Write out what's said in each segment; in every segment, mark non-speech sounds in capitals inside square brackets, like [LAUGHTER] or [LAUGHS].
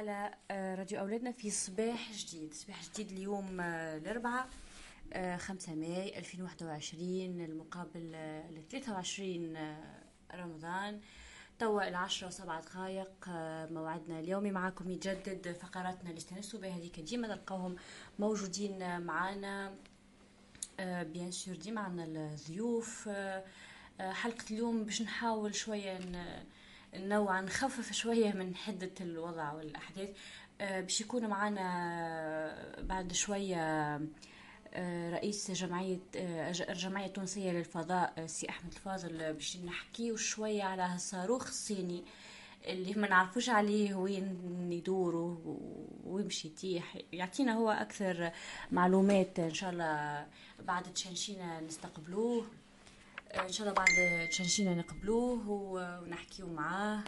على آه، راديو أولادنا في صباح جديد. صباح جديد اليوم آه، الأربعاء 5 ماي 2021 المقابل ل 23 رمضان. توا العشرة وسبعة دقائق موعدنا اليومي معكم يتجدد فقراتنا اللي استنسوا بها هذيك ديما تلقاوهم موجودين معنا bien sûr ديما عندنا الضيوف. حلقة اليوم باش نحاول شوية نوعا نخفف شوية من حدة الوضع والأحداث. آه، باش يكون معنا بعد شوية آه، رئيس جمعية الجمعية آه، التونسية للفضاء سي أحمد الفاضل باش نحكيو شوية على الصاروخ الصيني اللي ما نعرفوش عليه وين يدور ويمشي يتيح. يعطينا هو أكثر معلومات إن شاء الله بعد تشنشينا نستقبلوه. إن شاء الله بعد تشنشينا نقبلوه ونحكيو معاه.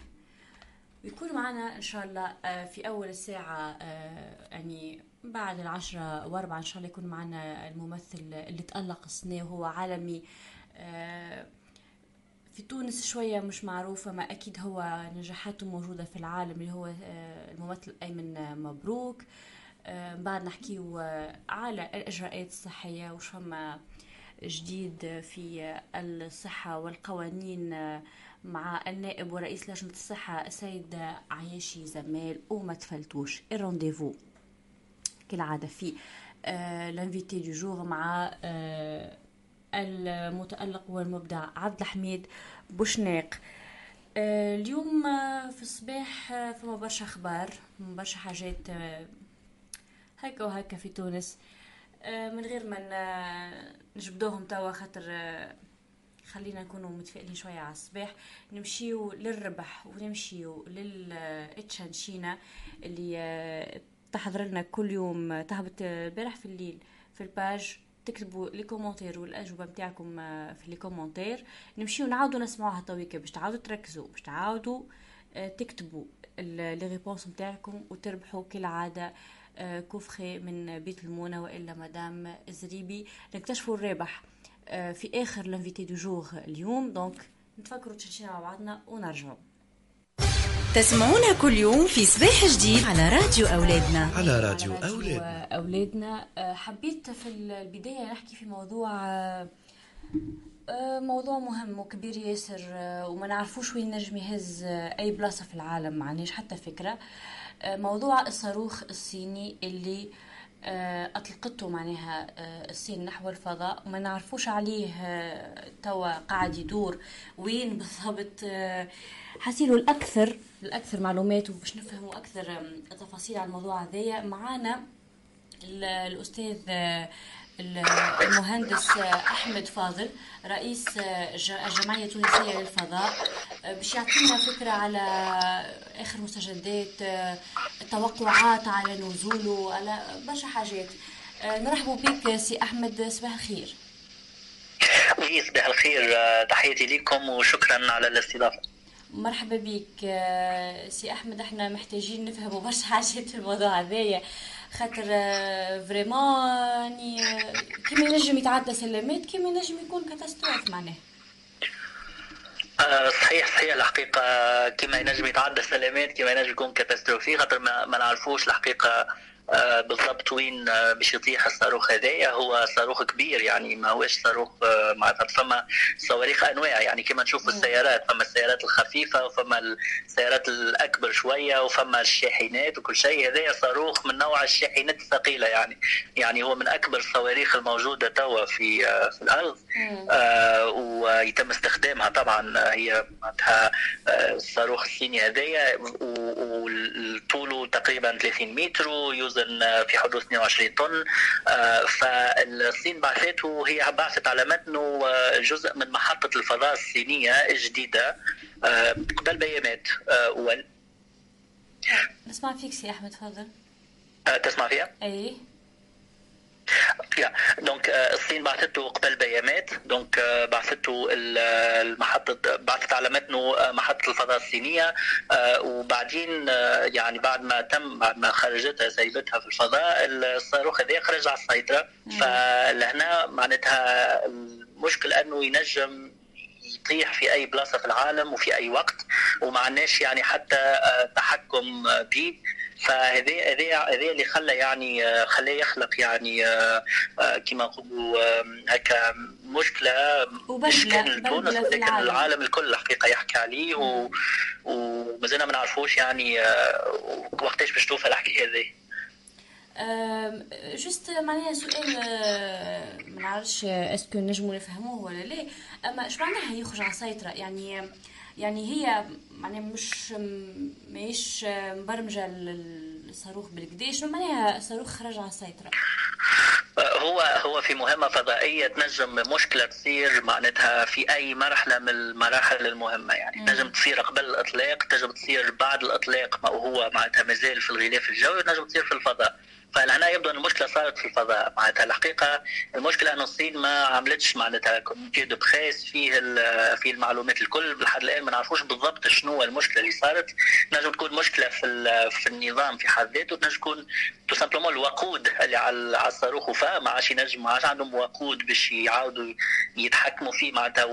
ويكون معنا إن شاء الله آه، في أول الساعة آه، يعني بعد العشرة وأربعة إن شاء الله يكون معنا الممثل اللي تألق السنة وهو عالمي. آه، في تونس شوية مش معروفة ما أكيد هو نجاحاته موجودة في العالم اللي هو الممثل أيمن مبروك. بعد نحكيو على الإجراءات الصحية وشفما جديد في الصحة والقوانين مع النائب ورئيس لجنة الصحة السيد عياشي زمال وما تفلتوش ال rendez-vous كالعادة في l'invité du jour مع آه، المتألق والمبدع عبد الحميد بوشناق آه، اليوم في الصباح فما برشا أخبار برشا حاجات هكا وهكا في تونس. آه، من غير ما نجبدوهم توا خاطر آه، خلينا نكونوا متفائلين شوية على الصباح. نمشيو للربح ونمشيو للتشنشينة اللي آه، تحضر لنا كل يوم تهبط البارح في الليل في ال page. تكتبوا لي commentaires والأجوبة نتاعكم في les commentaires نمشيو نعاودوا نسمعوها تويكا باش تعاودوا تركزوا باش تعاودوا تكتبوا les réponses نتاعكم وتربحوا كالعادة. آه، coffret من بيت المونة وإلا مدام زريبي. نكتشفوا الرابح آه، في آخر l'invité du jour اليوم. donc نتفكروا التشنشينة مع بعضنا ونرجعوا. تسمعونا كل يوم في صباح جديد على راديو أولادنا. على راديو أولادنا. أولادنا. آه، حبيت في البداية نحكي في موضوع موضوع مهم وكبير ياسر وما نعرفوش وين نجم يهز أي بلاصة في العالم ما عندناش حتى فكرة. موضوع الصاروخ الصيني اللي آه، أطلقته معناها آه، الصين نحو الفضاء وما نعرفوش عليه آه، توا قاعد يدور وين بالضبط حسيلو الأكثر الأكثر معلومات وباش نفهموا أكثر تفاصيل على الموضوع هذايا. معانا الأستاذ المهندس أحمد فاضل رئيس الجمعيه التونسيه للفضاء. باش يعطينا فكرة على آخر مستجدات التوقعات على نزوله على برشا حاجات. نرحب بك سي أحمد صباح الخير. صباح الخير. تحياتي لكم وشكرا على الاستضافة. مرحبا بك سي أحمد. إحنا محتاجين نفهموا برشا حاجات في الموضوع هذايا. خاطر vraiment يعني كيما ينجم يتعدى سلامات كيما ينجم يكون catastrophe معناه آه، صحيح صحيح الحقيقة كما ينجم يتعدى سلامات كما ينجم يكون catastrophe خاطر ما, ما نعرفوش الحقيقة آه، بالضبط. وين آه، باش يطيح الصاروخ هذايا هو صاروخ كبير يعني ما هوش صاروخ آه، معناتها فما صواريخ أنواع يعني. كما نشوفوا السيارات فما السيارات الخفيفة وفما السيارات الأكبر شوية وفما الشاحنات وكل شيء. هذايا صاروخ من نوع الشاحنات الثقيلة يعني. يعني هو من أكبر الصواريخ الموجودة توا في في الأرض. آه ويتم استخدامها طبعا. هي معناتها الصاروخ الصيني هذايا وطوله تقريبا 30 متر ويوزن يوزن في حدود 22 طن. آه، فالصين بعثته وهي بعثت على متنه آه، جزء من محطة الفضاء الصينية الجديدة آه، قبل بيامات نسمع فيك سي أحمد؟ تفضل. تسمع فيها؟ اي يا donc الصين بعثته قبل بيامات donc بعثته المحطة بعثت على متنه محطة الفضاء الصينية. وبعدين يعني بعد ما تم بعد ما خرجتها سيبتها في الفضاء الصاروخ هذا خرج على السيطرة. فلهنا معناتها المشكل أنه ينجم يطيح في أي بلاصة في العالم وفي أي وقت وما عندناش يعني حتى تحكم به فهذا هذا هذا اللي خلى يعني خلاه يخلق يعني كما نقولوا هكا مشكلة مش كان تونس لكن العالم. الكل الحقيقة يحكي عليه و... ومازلنا ما نعرفوش يعني وقتاش باش توفى الحكي هذه جست معناها سؤال ما نعرفش اسكو نجموا نفهموه ولا لا أما إيش معناها يخرج على سيطره يعني يعني هي معناها مش ماهيش مبرمجة الصاروخ بالكدا شنو معناها صاروخ خرج على السيطرة. هو هو في مهمة فضائية تنجم مشكلة تصير معناتها في أي مرحلة من المراحل المهمة يعني. مم. تنجم تصير قبل الإطلاق تنجم تصير بعد الإطلاق ما هو معناتها مازال في الغلاف الجوي تنجم تصير في الفضاء. فهنا يبدو أن المشكلة صارت في الفضاء. معناتها الحقيقة المشكلة انه الصين ما عملتش معناتها communiqué de presse فيه في المعلومات الكل لحد الآن ما نعرفوش بالضبط شنو المشكلة اللي صارت. نجم تكون مشكلة في في النظام في حد ذاته تنجم تكون tout simplement الوقود اللي على الصاروخ وفا ما عادش ينجم ما عادش عندهم وقود باش يعاودوا يتحكموا فيه معناتها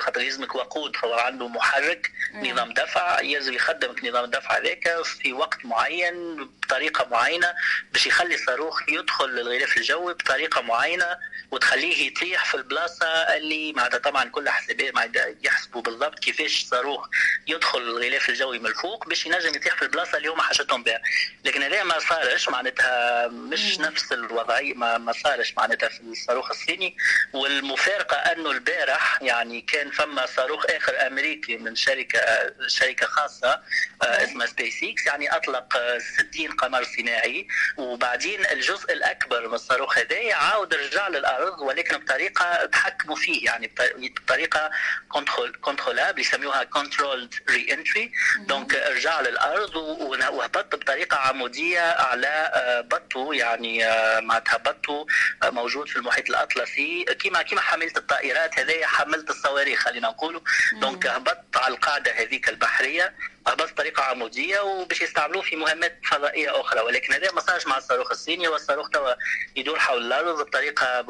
خاطر يلزمك وقود هو عنده محرك نظام دفع يلزم يخدمك نظام الدفع هذاك في وقت معين بطريقة معينة باش يخلي الصاروخ يدخل للغلاف الجوي بطريقة معينة وتخليه يطيح في البلاصة اللي معناتها طبعا كل حسابات يحسبوا بالضبط كيفاش الصاروخ يدخل الغلاف الجوي من الفوق باش ينجم يطيح في البلاصة اللي هما حاجتهم بها. لكن هذا ما صارش معناتها مش نفس الوضعية ما, ما صارش معناتها في الصاروخ الصيني. والمفارقة أنه البارح يعني كان فما صاروخ آخر أمريكي من شركه شركة خاصة آه، اسمها سبيس إكس يعني أطلق 60 قمر صناعي وبعدين الجزء الأكبر من الصاروخ هذا عاود رجع للأرض ولكن بطريقة تحكموا فيه يعني بطريقة contrôle contrôlable يسموها controlled re-entry donc رجع للأرض وهبط بطريقة عمودية على آه، bateau يعني آه، معناتها bateau موجود في المحيط الأطلسي. كما كما حملت الطائرات هذه حملت الصواريخ خلينا نقولوا. دونك هبط على القاعدة هذيك البحرية بس طريقه عمودية وباش يستعملوه في مهمات فضائية أخرى. ولكن هذا ما صارش مع الصاروخ. الصيني والصاروخ توا يدور حول الأرض بطريقة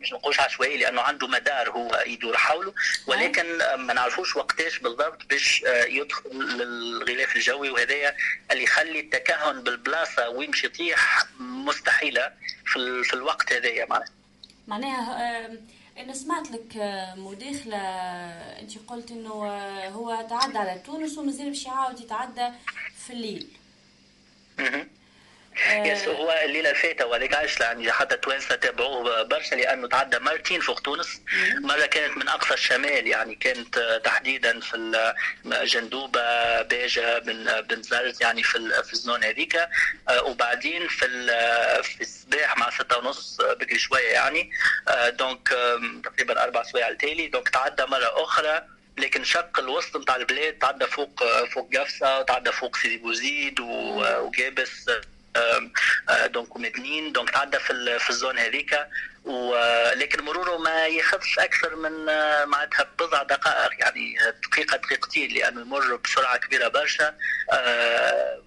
مش نقولش عشوائية لأنه عنده مدار هو يدور حوله. ولكن ما نعرفوش وقتاش بالضبط باش آه، يدخل للغلاف الجوي وهذايا اللي يخلي التكهن بالبلاصة باش يطيح مستحيلة في, الوقت هذايا معناها. معناها أنا سمعت لك آه، مداخلة أنت قلت إنه آه، هو تعدى على تونس ومازال باش يعاود يتعدى في الليل. يس هو الليلة الفاتة وهذيك عايش يعني حتى التوانسه تابعوه برشا لأنه تعدى مرتين فوق تونس مرة كانت من أقصى الشمال يعني كانت تحديدا في جندوبة باجه بن بن زرز يعني في في الزون هذيك. آه، وبعدين في في الصباح مع ستة ونص بكري شوية يعني. donc آه، تقريبا أربع سوايع التالي. donc تعدى مرة أخرى لكن شق الوسط نتاع البلاد تعدى فوق فوق قفصه تعدى فوق سيدي بوزيد وجابس. donc ومدنين donc تعدى في في ال zone هذيك ولكن مروره ما ياخذش أكثر من معناتها بضع دقائق يعني دقيقة دقيقتين لأنه يمر بسرعة كبيرة برشا.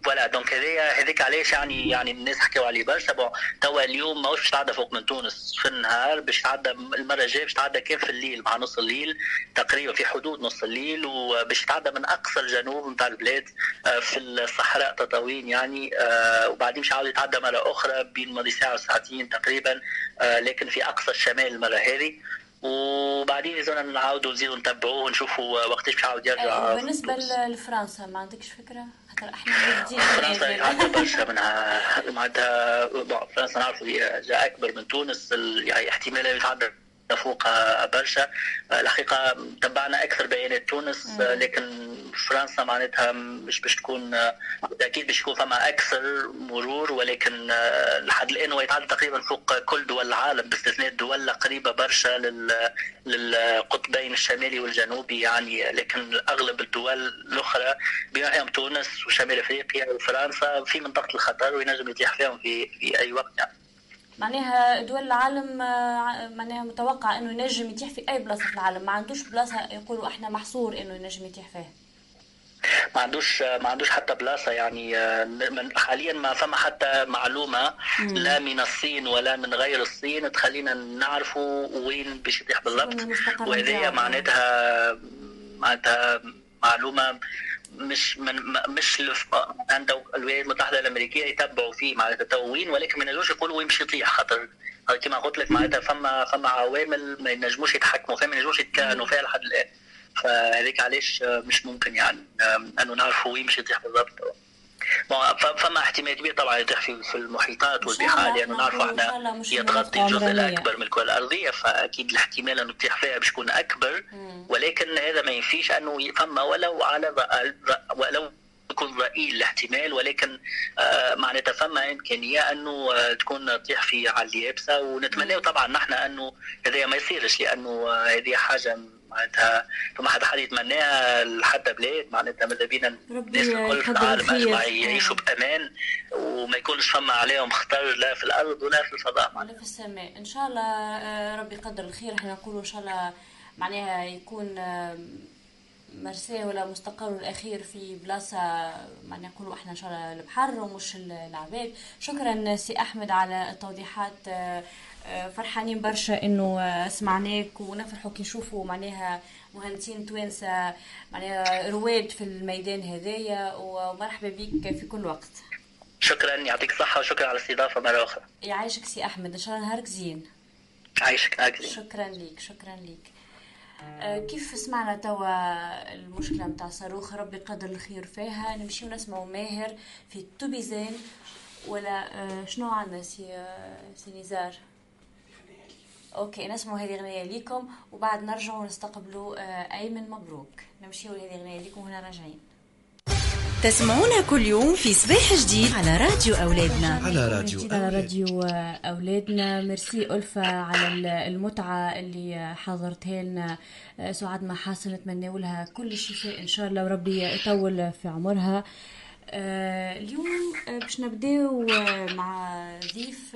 voilà donc هذايا هذيك علاش يعني يعني الناس حكوا عليه برشا. bon توا اليوم ماهوش باش تعدى فوق من تونس في النهار باش تعدى المرة الجاية باش تعدى كان في الليل مع نص الليل تقريبا في حدود نص الليل وباش تعدى من أقصى الجنوب نتاع البلاد آه، في الصحراء تطاوين يعني آه، وبعدين باش يعاود يتعدى مرة أخرى بين ماضي ساعة وساعتين تقريبا آه، لكن في أقصى الشمال المره هذه وبعدين اذا نعاودوا نزيدوا نتبعوه ونشوفوا وقتاش باش يعاود يرجع. بالنسبة لفرنسا ما عندكش فكرة؟ خاطر إحنا [LAUGHS] فرنسا عندها برشا منها. معناتها فرنسا نعرفوا هي أكبر من تونس يعني احتمال يتعدى فوقها برشا الحقيقة تبعنا أكثر بيانات تونس لكن فرنسا معناتها مش باش تكون أكيد باش يكون فما أكثر مرور ولكن لحد الآن هو يتعدى تقريبا فوق كل دول العالم باستثناء الدول قريبة برشا لل للقطبين الشمالي والجنوبي يعني لكن أغلب الدول الأخرى بما فيهم تونس وشمال أفريقيا وفرنسا في منطقة الخطر وينجم يتيح فيهم في في أي وقت يعني. معناها دول العالم آه، معناها متوقع إنه ينجم يتيح في أي بلاصة في العالم. ما عندوش بلاصة يقولوا إحنا محصور إنه ينجم يتيح فيها. ما عندوش ما عندوش حتى بلاصة يعني آه، حاليا ما فما حتى معلومة مم. لا من الصين ولا من غير الصين. تخلينا نعرفوا وين باش يتيح بالضبط. وهذه معناتها معناتها معلومة مش من مش عند الولايات المتحدة الأمريكية يتبعوا فيه معناتها تو وين ولكن ما ينجموش يقولوا باش يطيح. خاطر كما قلت لك معناتها فما فما عوامل ما ينجموش يتحكموا فيها ما ينجموش يتكهنوا فيها لحد الآن. فهذيك علاش مش ممكن يعني أنه نعرفوا وين يطيح بالضبط. فما احتمال كبير طبعا يطيح في في المحيطات والبحار لأنه نعرفوا إحنا هي تغطي الجزء الاكبر من الكره الارضيه فاكيد الاحتمال انه تطيح فيها باش يكون اكبر ولكن هذا ما ينفيش انه فما ولو على ولو يكون ضئيل الاحتمال ولكن آه معناتها فما امكانيه انه آه تكون تطيح في على اليابسه ونتمنى طبعا نحن انه هذا ما يصيرش لأنه آه هذه حاجة معناتها فما حدا حد يتمناها لحتى بلاد معناتها ماذا بينا الناس الكل في العالم اجمع يعيشوا بأمان وما يكونش فما عليهم خطر لا في الأرض ولا في الفضاء ولا في السماء. إن شاء الله آه، ربي يقدر الخير. إحنا نقولوا إن شاء الله معناها يكون آه، مرساه ولا مستقر الأخير في بلاصة معناها نقولوا إحنا إن شاء الله البحر ومش العباد. شكرا سي أحمد على التوضيحات آه، فرحانين برشا إنه آه، سمعناك ونفرحوا كي نشوفوا معناها مهندسين توانسه معناها رواد في الميدان هذايا ومرحبا بك في كل وقت. شكرا يعطيك الصحة وشكرا على الاستضافة مرة أخرى. يعيشك سي أحمد إن شاء الله نهارك زين. عايشك نهارك زين. شكرا ليك شكرا ليك. آه، كيف سمعنا توا المشكلة نتاع صاروخ؟ ربي قدر الخير فيها. نمشيو نسمعوا ماهر في توبيزين ولا شنو عندنا سي سي نزار؟ OK نسمعوا هذه أغنية ليكم وبعد نرجعوا نستقبلوا آه، أيمن مبروك. نمشيوا لهذه أغنية ليكم وهنا راجعين. تسمعونا كل يوم في صباح جديد على راديو أولادنا. على راديو على راديو أولادنا. ميرسي ألفة على المتعة اللي حضرتها لنا. آه، سعاد محاسن نتمنى لها كل الشفاء إن شاء الله وربي يطول في عمرها. آه، اليوم آه، باش نبداو آه، مع ضيف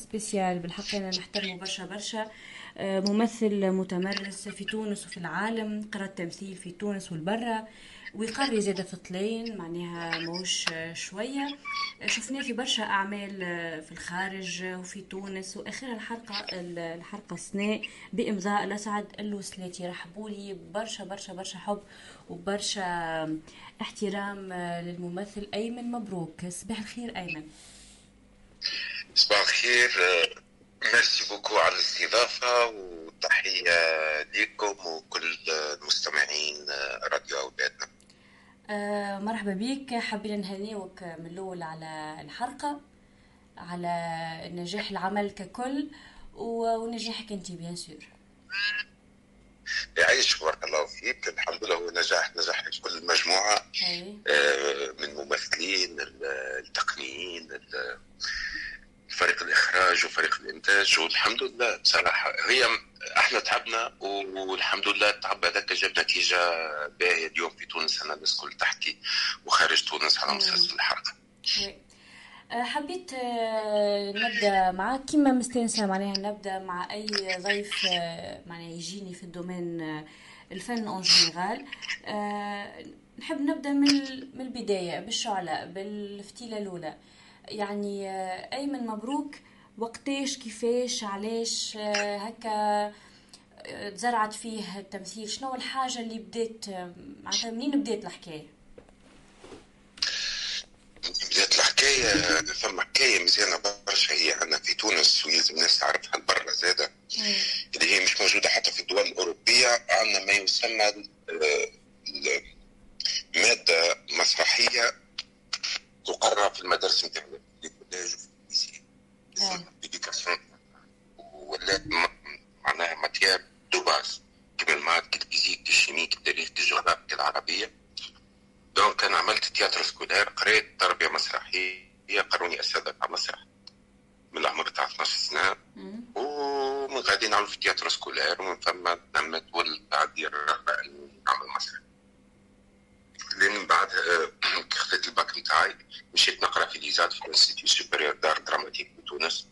spécial. بالحق أنا نحترمه برشا برشا. ممثل متمرس في تونس وفي العالم قرأ التمثيل في تونس والبرة. ويقري زادة في طليان معناها موش شوية. شفناه في برشا أعمال في الخارج وفي تونس وآخرها الحرقة الحرقة السنة بإمضاء لسعد الوسلاتي. رحبوا لي برشا برشا برشا حب وبرشا احترام للممثل أيمن مبروك. صباح الخير أيمن. صباح الخير. merci beaucoup على الاستضافة وتحية لكم وكل المستمعين راديو أولادنا. آه مرحبا بك حابين نهنيوك من الأول على الحلقة على نجاح العمل ككل ونجاحك أنت بيان سور يعيش بارك الله فيك. الحمد لله هو نجاح نجاح كل المجموعه آه من ممثلين التقنيين فريق الإخراج وفريق الإنتاج والحمد لله بصراحة. هي إحنا تعبنا والحمد لله التعب هذاك جاب نتيجة باهية. اليوم في تونس أنا الناس الكل تحكي وخارج تونس على مسلسل الحرقة أه، حبيت أه، نبدأ معك كما مستانسه معناها نبدأ مع أي ضيف أه، معناها يجيني في ال domaine الفن en général نحب نبدأ من البداية بالشعلة بالفتيلة الأولى. يعني ايمن مبروك. وقتاش كيفاش علاش هكا تزرعت فيه التمثيل؟ شنو الحاجة اللي بديت معناتها منين بديت الحكاية؟ بدات الحكاية ثم حكاية مزيانة برشا. هي عندنا في تونس ويلزم الناس تعرفها برا زادة. اللي هي مش موجودة حتى في الدول الأوروبية. عندنا ما يسمى مادة مسرحية تقرر في المدارس نتاعنا في ال collège l'éducation ولات معناها matière de base كيما المواد كال physique كال chimie كالتاريخ كالجغرافيا كالعربيه donc أنا عملت théâtre scolaire قريت تربية مسرحية قروني اساتذه تاع مسرح من العمر تاع 12 سنة. ومن غادي نعمل في théâtre scolaire ومن ثم نمت ولد اني نعمل مسرح. لين بعد خذيت الباك نتاعي مشيت نقرأ في l'ISAD في ال institut supérieur d'art dramatique في تونس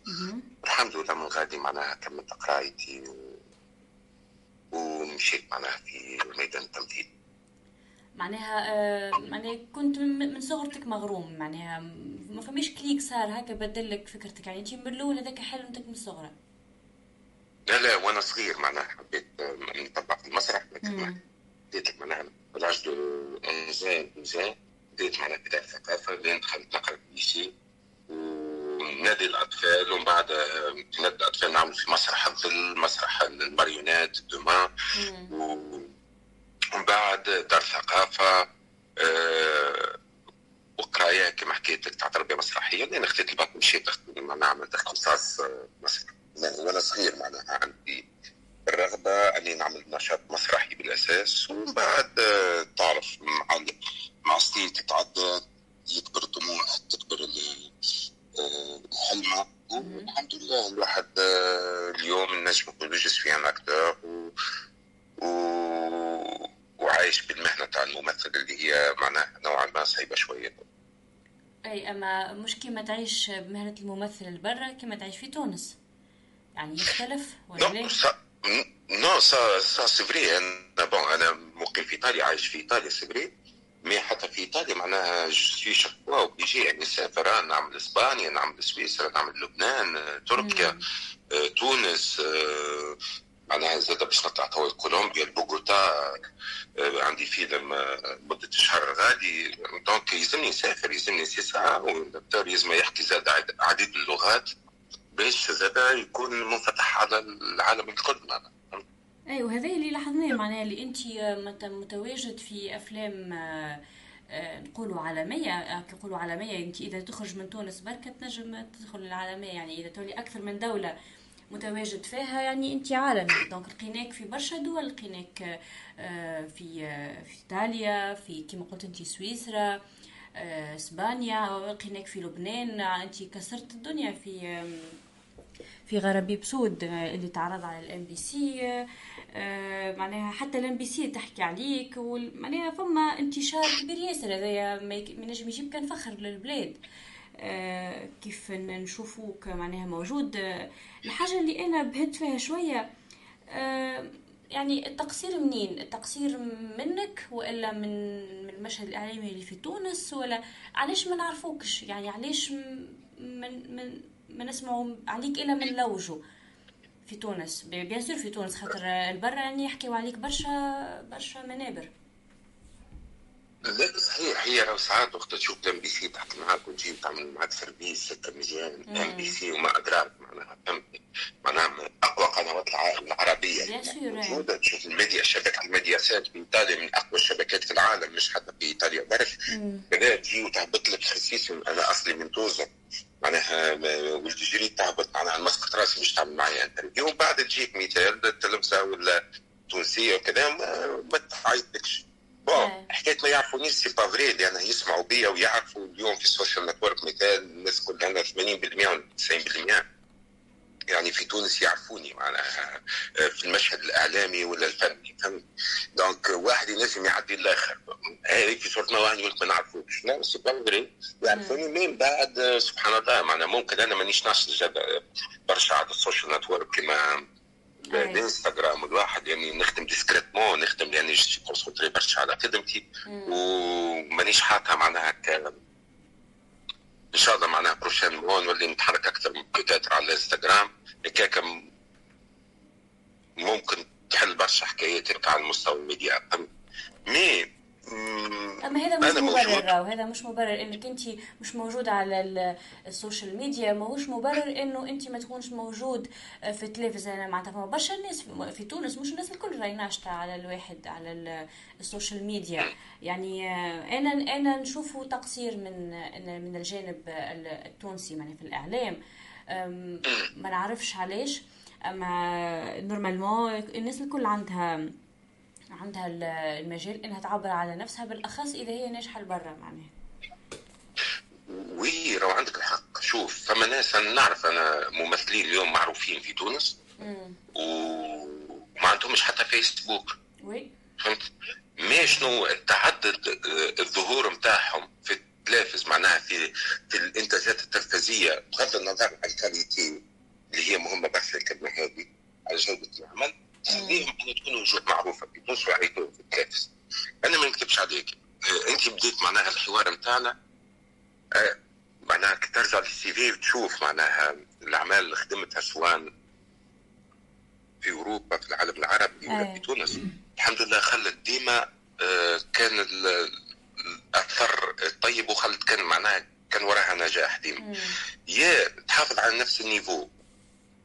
الحمد لله من غادي معناها كملت قرايتي ومشيت معناها في ميدان التمثيل. معناها آه معناها كنت من صغرتك مغروم معناها ما فماش clic صار هكا بدل لك فكرتك. يعني أنت من الأول هذاك حلمتك من الصغر لا لا وأنا صغير معناها حبيت نطبع في المسرح لكن بديت معناها l'âge de 11 12 بديت معناها بداية الثقافة لين دخلت نقرا في ال lycée ونادي الأطفال ومن بعد نادي الأطفال نعمل في مسرح الظل مسرح ال marionnettes دوما. ومن بعد دار ثقافة أه وقراية كما حكيت لك تاع تربيه مسرحيه لأن خديت الباك مشيت نعمل اختصاص مسرح. وأنا صغير معناها عندي. الرغبة اني نعمل نشاط مسرحي بالأساس ومن بعد تعرف مع مع سنين تتعدى يكبر الطموح تكبر الحلمة. والحمد لله الواحد اليوم نجم نقول يجلس في ان اكتور و... و... وعايش بالمهنة تاع الممثل اللي هي معناها نوعا ما صعيبة شوية. أي أما مش كيما تعيش بمهنة الممثل لبرا كيما تعيش في تونس. يعني يختلف ولا لا؟ non ça ça c'est vrai أنا bon أنا مقيم في ايطاليا عايش في إيطاليا c'est vrai mais حتى في إيطاليا معناها chaque fois obligé يعني نسافر نعمل إسبانيا نعمل سويسرا نعمل لبنان تركيا تونس معناها زاد باش نطلع توا كولومبيا بوغوتا عندي فيلم مدة شهر غادي. donc يلزمني نسافر يلزمني c'est ça وال acteur يلزم يحكي زاد عديد اللغات. باش زاد يكون منفتح على العالم الكل معناها. اي وهذا اللي لاحظناه معناها اللي أنت متواجد في أفلام نقولوا عالمية نقولوا عالمية انت إذا تخرج من تونس بركة تنجم تدخل العالمية يعني إذا تولي أكثر من دولة متواجد فيها يعني أنت عالمي. donc لقيناك في برشا دول لقيناك في في إيطاليا في كما قلت أنت سويسرا إسبانيا لقيناك في لبنان أنت كسرت الدنيا في في غرابيب سود اللي تعرض على ال MBC معناها حتى ال MBC تحكي عليك معناها فما انتشار كبير ياسر هذايا ما ينجم يجيب كان فخر للبلاد. كيف نشوفوك معناها موجود. الحاجة اللي أنا بهت فيها شوية يعني التقصير منين؟ التقصير منك وإلا من من المشهد الإعلامي اللي في تونس ولا علاش ما نعرفوكش؟ يعني علاش من من ما نسمعوا عليك إلا من لوجو. في تونس. bien sûr في تونس خاطر البرا يعني يحكيوا عليك برشا برشا منابر. لا صحيح هي لو ساعات وقت تشوف ال MBC تحكي معاك وتجي تعمل معاك service comédien MBC وما أدراك معناها فهمتني معناها من أقوى قنوات العالم العربية. موجودة تشوف الميديا شبكه ال Mediaset في إيطاليا من أقوى الشبكات في العالم مش حتى في إيطاليا برك كذا تجي وتهبط لك خصيصا أنا أصلي من توزر معناها ولد الجريد تهبط معناها مسقط راسي مش تعمل معايا interview ومن بعد تجيك مثال التلفزه ولا تونسية وكذا ما تعيطلكش bon حكاية ما يعرفونيش c'est pas vrai لأن يسمعوا بيا ويعرفوا اليوم في ال social network مثال الناس كلها 80% ولا 90% يعني في تونس يعرفوني معناها في المشهد الإعلامي ولا الفني فهمت؟ donc واحد ينجم يعدي الآخر. هذه في صورة واحد يقول ما نعرفوش لا c'est يعرفوني من بعد سبحان الله معناها ممكن أنا مانيش ناشط برشا على ال social network كما الإنستغرام الواحد يعني نخدم discrètement نخدم يعني concentré برشا على خدمتي ومانيش حاطها معناها إن شاء الله معناها prochainement نولي نتحرك أكثر من peut-être على الإنستغرام. هكاك ممكن تحل برشا حكايات على المستوى ال média. mais أما هذا مش مبرر راهو هذا مش مبرر إنك أنت مش موجود على ال social media ماهوش مبرر إنه أنت ما تكونش موجود في التلفزيون معناتها. فما برشا الناس في تونس مش الناس الكل راهي ناشطة على الواحد على ال social media. يعني أنا أنا نشوفه تقصير من من الجانب التونسي يعني في الإعلام. ما نعرفش علاش أما normalement الناس الكل عندها عندها المجال إنها تعبر على نفسها بالأخص إذا هي ناجحة لبرا معناها. oui راهو عندك الحق. شوف فما ناس أنا نعرف أنا ممثلين اليوم معروفين في تونس وما عندهمش حتى فيسبوك. oui. فهمت؟ mais شنو تعدد الظهور نتاعهم في التلافز معناها في في الإنتاجات التلفزييه بغض النظر عن ال qualité اللي هي مهمة بس الكلمة هذه على جودة العمل. تخليهم ان تكونوا وجوه معروفة. في تونس وعيتوا في التلفز أنا ما نكذبش عليك. أنت بديت معناها الحوار نتاعنا معناها ترجع لل CV وتشوف معناها الأعمال اللي خدمتها سواء في أوروبا في العالم العربي ولا في تونس. الحمد لله خلت ديما آه، كان الأثر الطيب وخلت كان معناها كان وراها نجاح ديما. يا تحافظ على نفس ال niveau.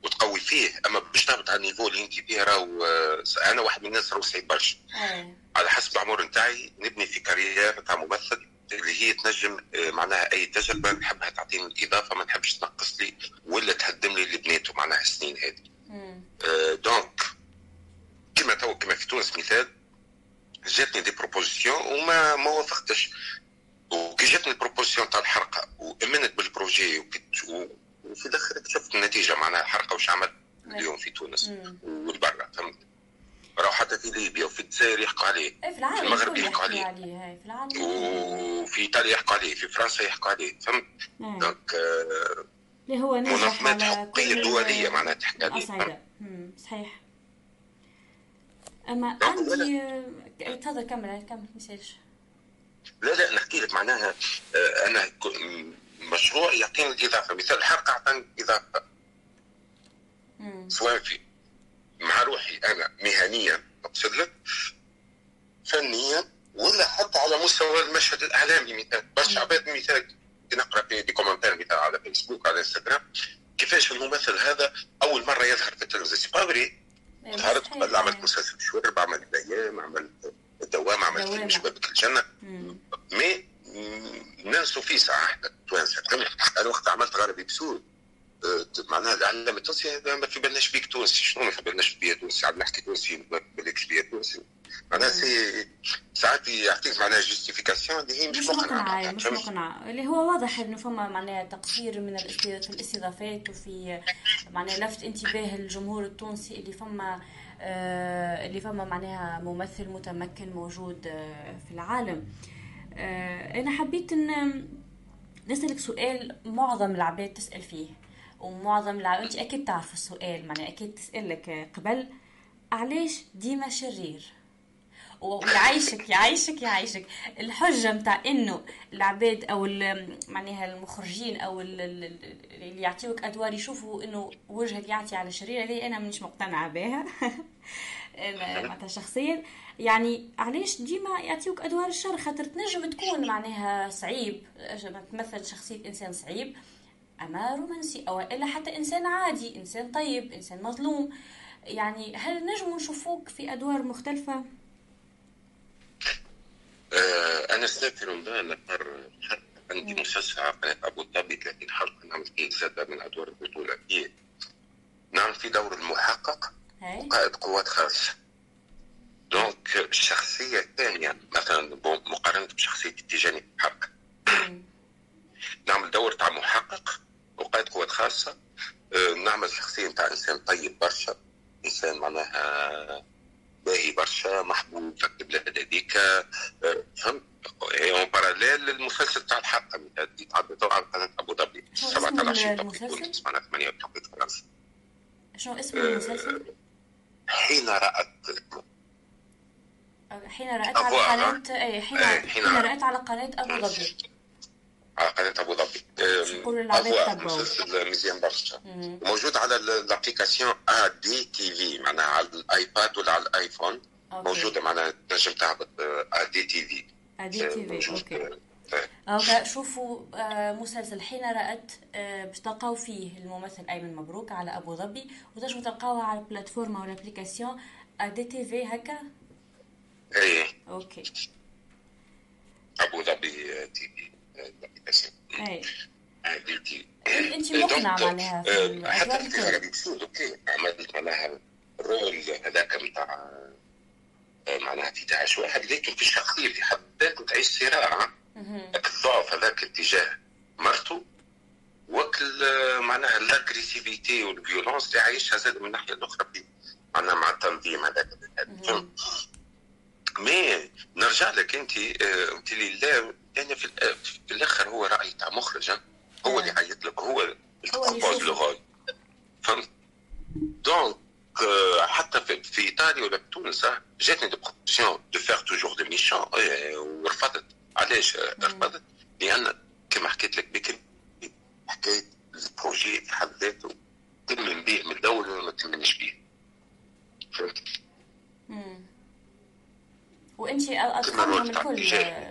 وتقوي فيه. أما باش تهبط على ال niveau اللي انت فيه راهو آه، أنا واحد من الناس راهو صعيب برشا. على حسب العمر نتاعي نبني في carrière نتاع ممثل اللي هي تنجم آه، معناها أي تجربة نحبها تعطيني الإضافة ما نحبش تنقص لي ولا تهدم لي اللي بنيته معناها السنين هذه. آه donc كما تو كما في تونس مثال جاتني des propositions وما ما وافقتش. وكي جاتني ال proposition تاع الحرقة وأمنت بال projet وفي الآخر اكتشفت النتيجة معناها الحرقه وش عملت اليوم في تونس والبرا فهمت؟ راهو حتى في ليبيا وفي الجزائر يحكوا عليه إيه، في العالم في المغرب يحكوا عليه, عليه. في العالم وفي إيطاليا يحكوا عليه في فرنسا يحكوا عليه فهمت؟ دونك آه اللي هو منظمات حقوقية دولية معناها تحكي عليه. صحيح. أما عندي تفضل كمل كمل ما لا لا نحكي لك معناها آه، أنا مشروع يعطيني الإضافة. مثال الحلقة أعطاني إضافة. سواء في مع روحي أنا مهنيا أقصد لك فنيا ولا حتى على مستوى المشهد الإعلامي مثال. برشا عباد مثال نقرأ في des commentaires مثال على فيسبوك على إنستغرام كيفاش الممثل هذا أول مرة يظهر في التلفزيون. c'est pas vrai ظهرت قبل عملت مسلسل شورب عملت الأيام عملت الدوام عملت فيلم شبابيك الجنة. mais ننسوا فيه ساعة. إحنا توانسه أنا وقت عملت غرابيب سود آه، معناها الاعلام التونسي هذا ما في بالناش بيك تونسي. شنو ما في بالناش بيا تونسي؟ عم نحكي تونسي ما في بالكش بيا تونسي. معناها c'est ساعات يعطيك معناها جوستيفيكاسيون اللي هي مش, مش مقنعة. مش مقنعة. اللي هو واضح إنه فما معناها تقصير من في الاستضافات وفي معناها لفت انتباه الجمهور التونسي اللي فما آه اللي فما معناها ممثل متمكن موجود آه في العالم. آه أنا حبيت إن نسألك سؤال معظم العباد تسأل فيه ومعظم العباد أنت أكيد تعرف السؤال معناها أكيد تسألك قبل علاش ديما شرير؟ ويعيشك يعيشك يعيشك. الحجة متاع إنه العباد أو معناها المخرجين أو اللي يعطيوك أدوار يشوفوا إنه وجهك يعطي على شرير هذه أنا مش مقتنعة بها. [LAUGHS] معناتها شخصيا. يعني علاش ديما يعطيوك أدوار الشر؟ خاطر تنجم تكون معناها صعيب تمثل شخصية إنسان صعيب أما رومانسي أو إلا حتى إنسان عادي إنسان طيب إنسان مظلوم. يعني هل نجم نشوفوك في أدوار مختلفة؟ آه أنا سافر رمضان عندي مسلسل على قناه أبو ظبي 30 حلقه نعمل فيه سته من أدوار البطولة فيه. نعمل في دور المحقق وقائد قوات خاصه دونك الشخصيه الثانية مثلا مقارنة بشخصية التيجاني الحلقة [COUGHS] نعمل دور تاع محقق وقائد قوات خاصة. آه، نعمل شخصية تاع إنسان طيب برشا. إنسان معناها باهي برشا محبوب في البلاد هذيك. آه، فهمت؟ en parallèle المسلسل تاع الحلقة يتعدى طبعا قناه ابو ظبي 17 توقيت معناها 8 توقيت فرنسا شنو اسم المسلسل؟ حين رأت حين رأت على قناة اي حين, حين رأت على قناة أبو ظبي. على قناة أبو ظبي. مسلسل مزيان برشا موجود على ال application ADTV معناها على الآيباد ولا على الآيفون. موجودة معناها تنجم تهبط ADTV ADTV OK. OK شوفوا آه، مسلسل حين رأت آه، باش تلقاو فيه الممثل أيمن مبروك على أبو ظبي وتنجموا تلقاوها على ال plateforme أو ال application ADTV هكا. إيه. OK. أبو ظبي TV ال application ADTV أنت مقنع معناها في حتى في أربع épisodes OK عملت معناها ال rôle هذاك نتاع معناها في تعيش واحد لكن في الشخصيه في حد ذاته تعيش صراع الضعف هذاك اتجاه مرته وكل معناها ال agressivité وال violence اللي عايشها زاد من الناحيه الأخرى في معناها مع التنظيم هذاك. mais نرجع لك انت قلت لي لا يعني في, في الآخر هو رأي تاع مخرج هو اللي عيط لك هو اللي le rôle فهمت؟ donc حتى في, في إيطاليا ولا في تونس جاتني des propositions de faire toujours des méchants ورفضت. علاش؟ رفضت؟ لأن كما حكيت لك بك حكاية ال projet في حد ذاته تمن به من الأول ولا ما تمنش به فهمت؟ الكل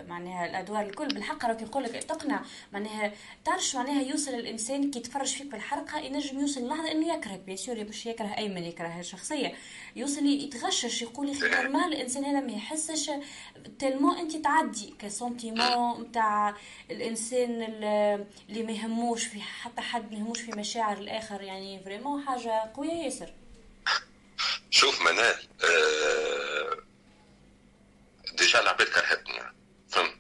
معناها الأدوار الكل. بالحق راك يقول لك تقنع معناها تعرفش معناها يوصل الإنسان كي يتفرج فيك في الحلقة ينجم يوصل لحظه إنه يكرهك bien sûr باش يكره ايمن يكره الشخصيه يوصل يتغشش يقول يا أخي normal الإنسان هذا ما يحسش tellement أنت تعدي. ce sentiment نتاع الإنسان اللي ما يهموش في حتى حد ما يهموش في مشاعر الآخر يعني vraiment حاجة قوية ياسر. شوف منال آه déjà العباد كرهتني يعني. فهمت؟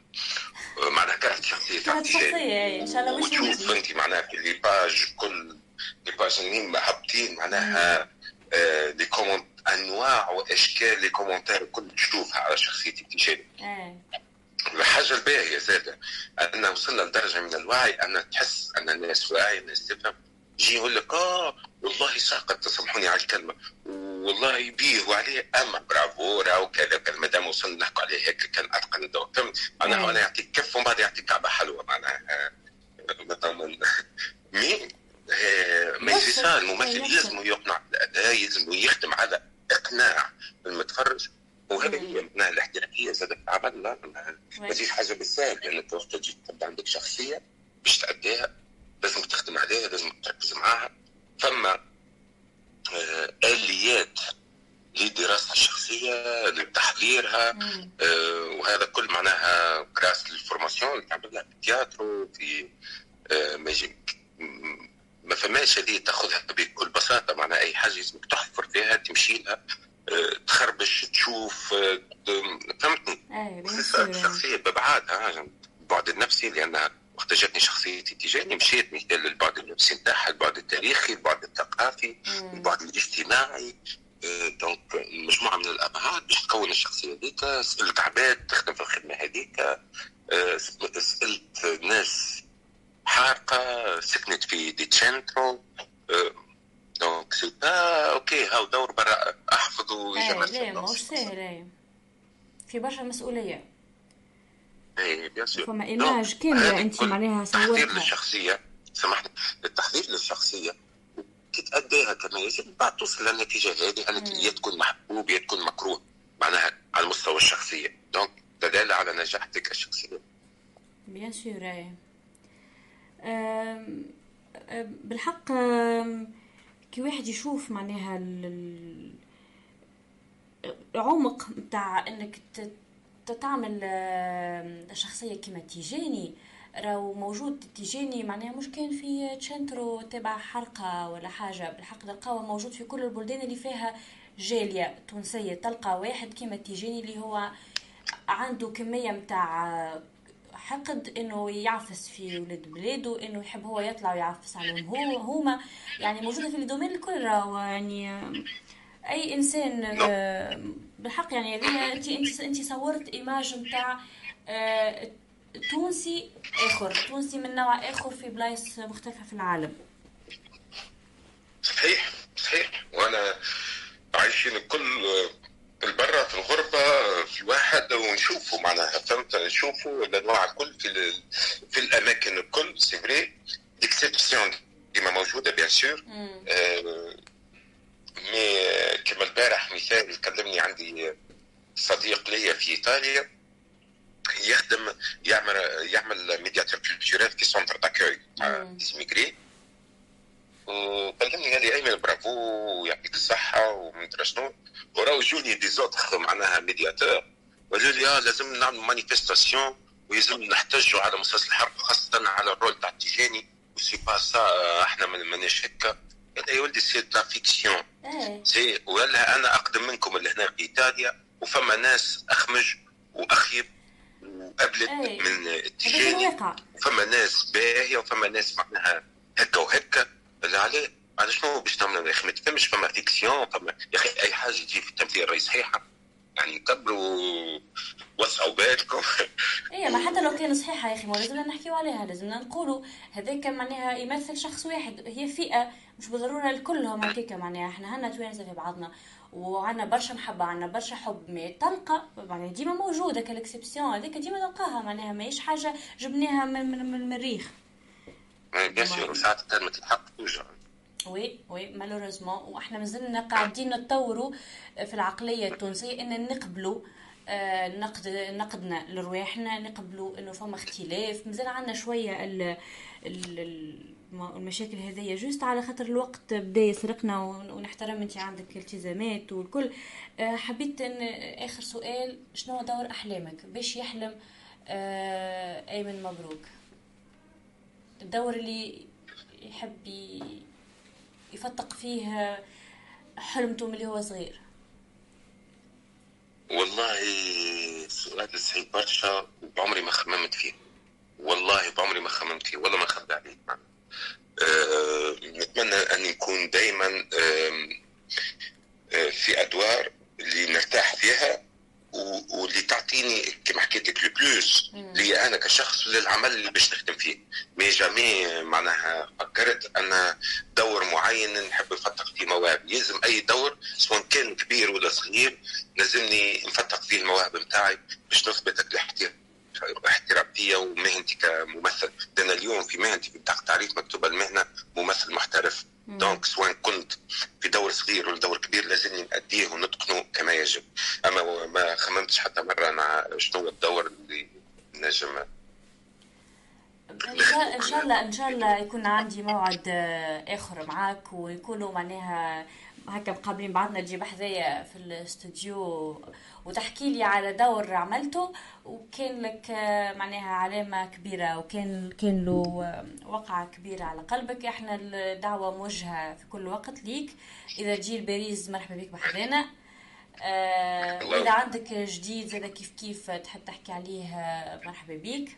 معناها كرهت شخصية شخصية إن شاء الله مش وتشوف انت معناها في les pages كل les pages اللي هابطين معناها آه les comments انواع واشكال les commentaires الكل تشوفها على شخصيتي تجاري الحاجة الباهية زادة أن وصلنا لدرجة من الوعي أن تحس أن الناس واعية الناس تفهم. يجي يقول لك آه والله ساقط تسامحوني على الكلمة. والله يبيه وعليه اما برافو راهو كذا كذا مادام وصلنا نحكوا عليه هيك كان أتقن الدواء فهمت معناها أنا يعطيك كف ومن بعد يعطيك كعبة حلوة معناها. مثلا مي ما سا الممثل يلزم يقنع الاداء يلزم يخدم على إقناع المتفرج وهذه هي معناها الاحترافية زادت العمل لا ما فيش حاجة بالسهل لانك وقت تجي تبدأ عندك شخصية باش تأديها لازم تخدم عليها لازم تركز معاها. فما آليات لدراسه الشخصية لتحضيرها آه وهذا كل معناها grâce ال formations اللي تعملها في التياترو في آه ما فماش هذه تاخذها بكل بساطة معناها أي حاجة لازمك تحفر فيها تمشي لها آه تخربش تشوف فهمتني؟ الشخصية ببعادها البعد النفسي لأنها وقت جاتني شخصيتي تجاني مشيت مثال للبعد النفسي نتاعها البعد التاريخي البعد الثقافي. البعد الاجتماعي. donc مجموعة من الابعاد باش تكون الشخصية هذيك. سألت عباد تخدم في الخدمة هذيك. سألت ناس حارقة سكنت في des centro. donc c'est pas OK هاو دور برا أحفظ ويجمع لا ماهوش ساهل في برشا مسؤوليه اي bien sûr فما image كامله انت معناها سويتها التحضير للشخصية سامحني التحضير للشخصية كي تأديها كما يجب بعد توصل للنتيجة هذه انك يا تكون محبوب يا تكون مكروه معناها على المستوى الشخصية. donc دلاله على نجاح تلك الشخصيه bien sûr بالحق كي واحد يشوف معناها العمق نتاع إنك تعمل شخصية كما تيجاني. راهو موجود تيجاني معناها مش كان في centro تبع حرقة ولا حاجة. بالحق تلقاوه موجود في كل البلدان اللي فيها جالية تونسية. تلقى واحد كما تيجاني اللي هو عنده كمية متاع حقد إنه يعفس في ولاد بلاده إنه يحب هو يطلع ويعفس عليهم هو هما. يعني موجودة في الدومين الكل راهو. يعني أي إنسان بالحق يعني انت أنت أنت صورت image نتاع تونسي آخر تونسي من نوع آخر في بلايص مختلفة في العالم. صحيح صحيح. وأنا عايشين الكل البرة في الغربة في الواحد ونشوفوا معناها فهمت؟ نشوفوا الأنواع الكل في في الأماكن الكل c'est vrai des exceptions ديما موجودة bien sûr mais كما البارح مثال كلمني عندي صديق ليا في إيطاليا. يخدم يعمل يعمل médiateur culturel في centre d'accueil تاع des immigrés وكلمني قال لي ايمن برافو ويعطيك الصحة ومدري شنو. وراو جوني des autres [LAUGHS] معناها médiateurs. وقالوا لي آه لازم نعمل manifestation ويلزم نحتجوا على مسلسل الحرقة خاصة على ال rôle تاع تيجاني. و c'est pas ça إحنا ماناش هكا. قال يا ولدي c'est la fiction. c'est voilà أنا أقدم منكم اللي هنا في إيطاليا وفما ناس أخمج وأخيب وقبلت أي. من التجاني وفما ناس باهية وفما ناس معناها هكا وهكا. اللي عليه. على شنو باش تعملوا يا أخي؟ ما تفهمش فما fiction فما يا أخي أي حاجة تجي في التمثيل راهي صحيحة. يعني كبروا وسعوا بالكم إيه ما حتى لو كان صحيحة يا أخي ما لازمنا نحكيو عليها لازمنا نقولوا هذاك معناها يمثل شخص واحد هي فئة مش بالضرورة الكلهم هكاك معناها إحنا هنا توانسه في بعضنا وعندنا برشا محبة عندنا برشا حب ما تلقى معناها ديما موجودة كال exception هذيك ديما تلقاها معناها ماهيش حاجة جبناها من, من, من المريخ bien sûr ساعات كلمة الحق توجع oui oui malheureusement وإحنا مازلنا قاعدين نتطوروا في العقلية التونسية إن نقبلوا آه، نقد نقدنا لرواحنا نقبلوا إنه فما اختلاف. مازال عندنا شوية ال ال ال- المشاكل هذيا juste على خاطر الوقت بدا يسرقنا ون- ونحترم أنت عندك التزامات والكل. آه، حبيت إن آخر سؤال شنو دور أحلامك؟ باش يحلم آه، أيمن مبروك. الدور اللي يحب يفتق فيه حلمته من اللي هو صغير. والله سؤال صعيب برشا وبعمري ما خممت فيه. والله بعمري ما خممت فيه والله ما نخبي عليك أه نتمنى أن نكون دائما في أدوار اللي نرتاح فيها واللي تعطيني كما حكيت لك ال plus لي أنا كشخص للعمل اللي باش نخدم فيه. mais jamais معناها فكرت أن دور معين نحب نفتق فيه مواهب. يلزم أي دور سواء كان كبير ولا صغير لازمني نفتق فيه المواهب نتاعي باش نثبت الاحترام احترافية ومهنتي كممثل. لأن اليوم في مهنتي في بطاقه تعريف مكتوبة المهنة ممثل محترف. donc سواء كنت في دور صغير ولا دور كبير لازمني نأديه ونتقنه كما يجب. أما ما خممتش حتى مرة مع شنو هو الدور اللي نجم إن شاء الله إن شاء الله يكون عندي موعد آه، آخر معاك ويكونوا معناها هكا مقابلين بعضنا تجيب حذايا في الاستوديو وتحكي لي على دور عملته وكان لك آه، معناها علامة كبيرة وكان كان له آه، وقعة كبيرة على قلبك. إحنا الدعوة موجهة في كل وقت ليك. إذا تجي الباريس مرحبا بك بحذانا. آه، وإذا عندك جديد زاد كيف كيف تحب تحكي عليه مرحبا بيك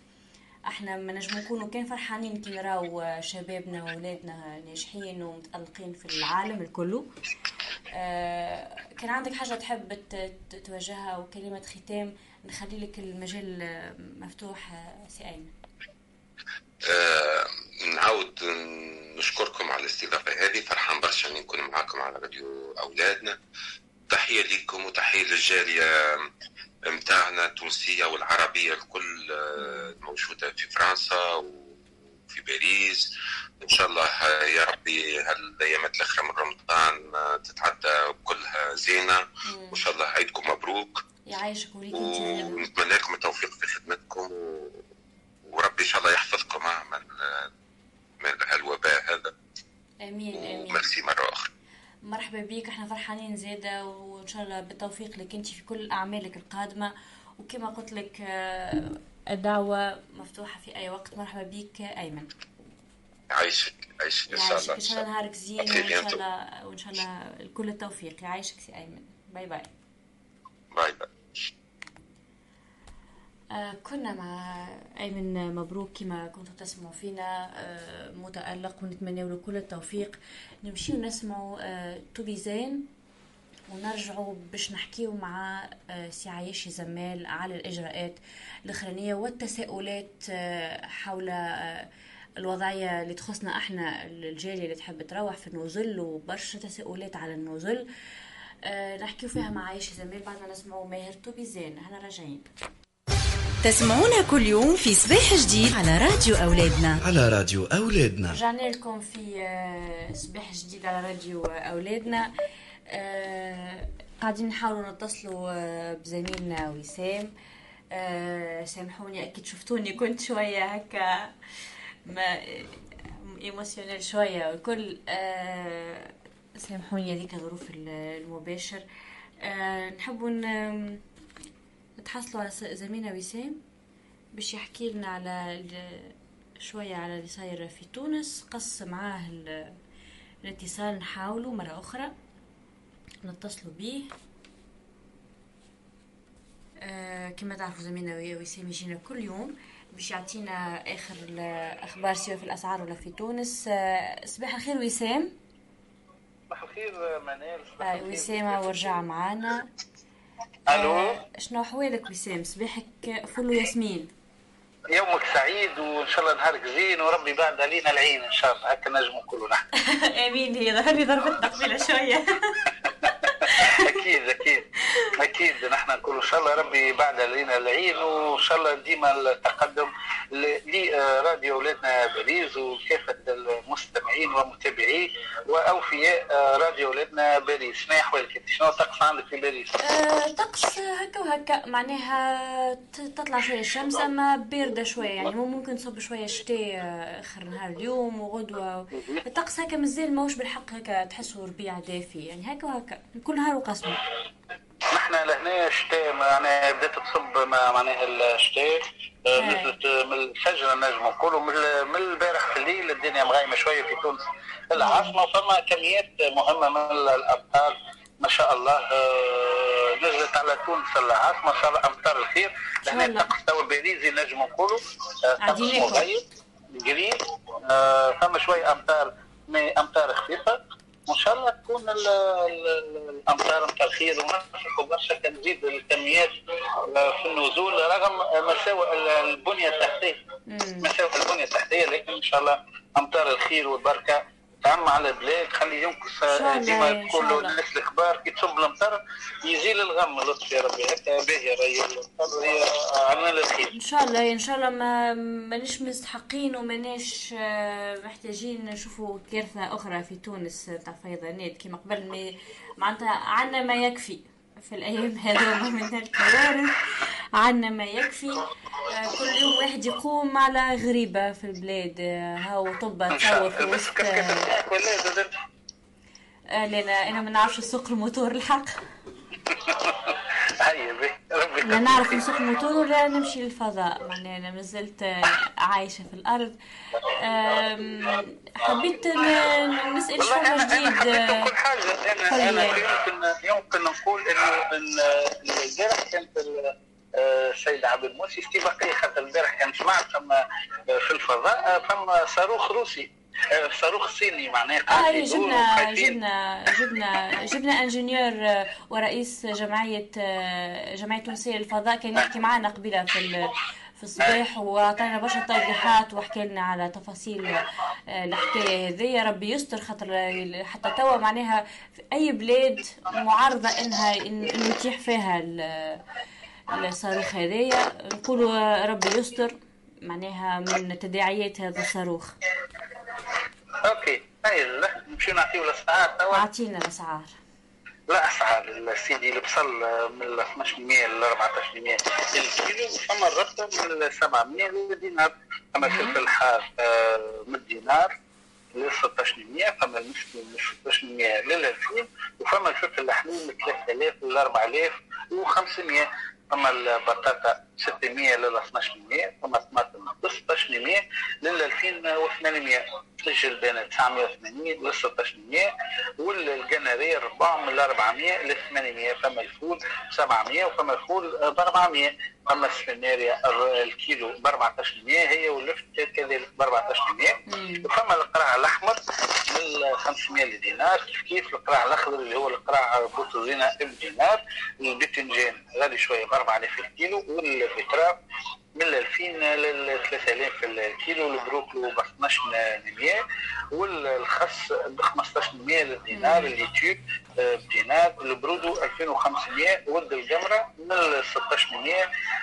إحنا ما نجم نكونوا كان فرحانين كي نراو شبابنا واولادنا ناجحين ومتألقين في العالم الكله آه، كان عندك حاجة تحب توجهها وكلمة ختام؟ نخلي لك المجال مفتوح آه، سي أيمن آه، نعاود نشكركم على الاستضافة هذه. فرحان برشا أني نكون معاكم على راديو أولادنا. تحية لكم وتحية للجالية متاعنا التونسية والعربية الكل آه، الموجوده في فرنسا وفي باريس. إن شاء الله آه، يا ربي هالأيامات الاخرى من رمضان آه، تتعدى كلها زينة. وإن شاء الله عيدكم مبروك. يعيشك وليك ونتمنى لكم التوفيق في خدمتكم. وربي إن شاء الله يحفظكم من من هالوباء هذا. آمين آمين. وميرسي مرة أخرى. مرحبا بيك إحنا فرحانين زيادة وان شاء الله بالتوفيق لك انت في كل أعمالك القادمة. وكما قلت لك آه، الدعوة مفتوحة في أي وقت. مرحبا بيك أيمن. عايشك عايشك إن شاء الله إن شاء الله نهارك زين وإن شاء. الله وإن شاء الله كل التوفيق. يعيشك سي أيمن. bye bye. bye bye. كنا مع أيمن مبروك كما كنتوا تسمعوا فينا. آه متألق ونتمنى له كل التوفيق. نسمعوا آه توبيزين ونرجعوا باش نحكيو مع آه سي عياشي زمال على الإجراءات الأخرانية والتساؤلات آه حول آه الوضعية اللي تخصنا إحنا الجالية اللي تحب تروح في النزل وبرشا تساؤلات على النزل. آه نحكيو فيها مع عياشي زمال بعد ما نسمعوا ماهر توبيزين إحنا راجعين. تسمعونا كل يوم في صباح جديد على راديو أولادنا. على راديو أولادنا. رجعنا لكم في آه، صباح جديد على راديو آه، أولادنا. آه، قاعدين نحاولوا نتصلوا آه، بزميلنا وسام. آه، سامحوني أكيد شفتوني كنت شوية هكا ما émotionnelle شوية والكل آه، سامحوني هذيك ظروف ال- المباشر. آه، نحبوا نتحصلوا على زميلنا وسام باش يحكي لنا على شوية على اللي صاير في تونس قص معاه ال- الاتصال نحاولوا مرة أخرى نتصلوا بيه. آه كما تعرفوا زميلنا وسام يجينا كل يوم باش يعطينا آخر الأخبار سواء في الأسعار ولا في تونس. آه صباح الخير وسام صباح الخير منال صباح آه الخير. وسام ورجع معانا. ألو؟ آه شنو أحوالك وسام صباحك فل وياسمين. يومك سعيد وإن شاء الله نهارك زين وربي بعد علينا العين إن شاء الله هكا نجموا نحن [LAUGHS] آمين هي ظهر لي ضربتنا قبيلة شوية. [LAUGHS] أكيد أكيد أكيد. نحن نقولوا إن شاء الله ربي بعد علينا العين وإن شاء الله ديما التقدم لراديو أولادنا باريس وكافة المستمعين ومتابعيه وأوفياء راديو ولادنا باريس. شنو احوالك انت شنو الطقس عندك في باريس؟ آه، طقس هكا وهكا. معناها تطلع شوية الشمس أما باردة شوية يعني ممكن تصب شوية شتاء آه، آخر نهار اليوم وغدوة. الطقس هكا مازال ماهوش بالحق هكا تحسه ربيع دافي يعني هكا وهكا. كل نهار وقسمه نحن لهنا الشتاء معناها بدات تصب مع- معناها الشتاء آه، إيه. نزلت من الفجر نجم نقولوا من البارح في الليل الدنيا مغيمه شوية في تونس العاصمة وفما كميات مهمة من الامطار ما شاء الله آه، نزلت على تونس العاصمة صار امطار الخير لهنا الله. الطقس توا باريزي نجم نقولوا طقس. مغيم قريب آه، فما شوية امطار امطار خفيفة وان شاء الله تكون ال- ال- الأمطار امطار خير وننصحوا برشا تنزيد الكميات آه، في النزول رغم مساوئ ال- البنية التحتية. مساوئ البنية التحتية لكن إن شاء الله أمطار الخير والبركة تعم على البلاد خلي ينقص إن شاء الله، ديما الله. الناس الاخبار كي تصب المطر يزيل الغم لطف يا ربي. هكا باهيه راهي عنا للخير. إن شاء الله إن شاء الله ما مانيش مستحقين ومانيش آه، محتاجين نشوفوا كارثة أخرى في تونس تاع فيضانات. كما قبل معناتها عنا ما يكفي. في الأيام هذوما من الكوارث عنا ما يكفي. آه، كل يوم واحد يقوم على غريبة في البلاد آه، هاو شاء تصور في وسط آه، لأن أنا ما نعرفش نسوق الموتور الحق. [LAUGHS] هيا لا نعرف نسوق موتور ولا نمشي للفضاء. معناها أنا مازلت عايشة في الأرض. آم، حبيت ن- نسأل والله شوية أنا أنا جديد. حبيت آه، كل حاجة. أنا أنا لي. يمكن يمكن نقول إنه البارح كانت آه، السيد عبد الموسي استباقية. خاطر البارح كان سمعت فما في الفضاء فما صاروخ روسي. صاروخ صيني معناه آه جبنا. جبنا جبنا جبنا انجينيور آه، ورئيس جمعية آه، جمعية تونسية للفضاء كان يحكي معنا قبيلة في في الصباح وعطانا برشا توضيحات وحكى لنا على تفاصيل آه، الحكاية هذيا ربي يستر خاطر حتى توا معناها في أي بلاد معارضة إنها إن- إنه يتيح فيها ال- الصاروخ هذايا. نقولوا ربي يستر معناها من تداعيات هذا الصاروخ. أوكي. هيا لا نمشيو نعطيو الأسعار توا؟ أعطينا الأسعار. لا أسعار السيدي البصل من 1200 ل 1400 الكيلو فما الربطه من 700 لدينار. فما الفلفل الحار آه، من دينار ل 1600 فما المشكل من 1600 لل 2000 وفما الفلفل الحليم من 3000 ل 4500 فما البطاطا 600 لل 1200 فما الطماطم 1600 لل 2800 الجلبانه 980 لل 1600 والقنارير ربع من 400 ل 800 فما الفول 700 وفما الفول ب 400 فما السفناريا الكيلو ب 1400 هي واللفت كذلك ب 1400 وفما القراع الأحمر من 500 لدينار كيف كيف القراع الأخضر اللي هو القراع بوتوزينا بدينار البتنجان غالي شوية ب 4000 الكيلو والبتراء من 2000 لل 3000 الكيلو البروكلو ب 12100 والخس ب 15100 للدينار ال laitue ب آه، بدينار البرودو 2500 ود الجمرة من 1600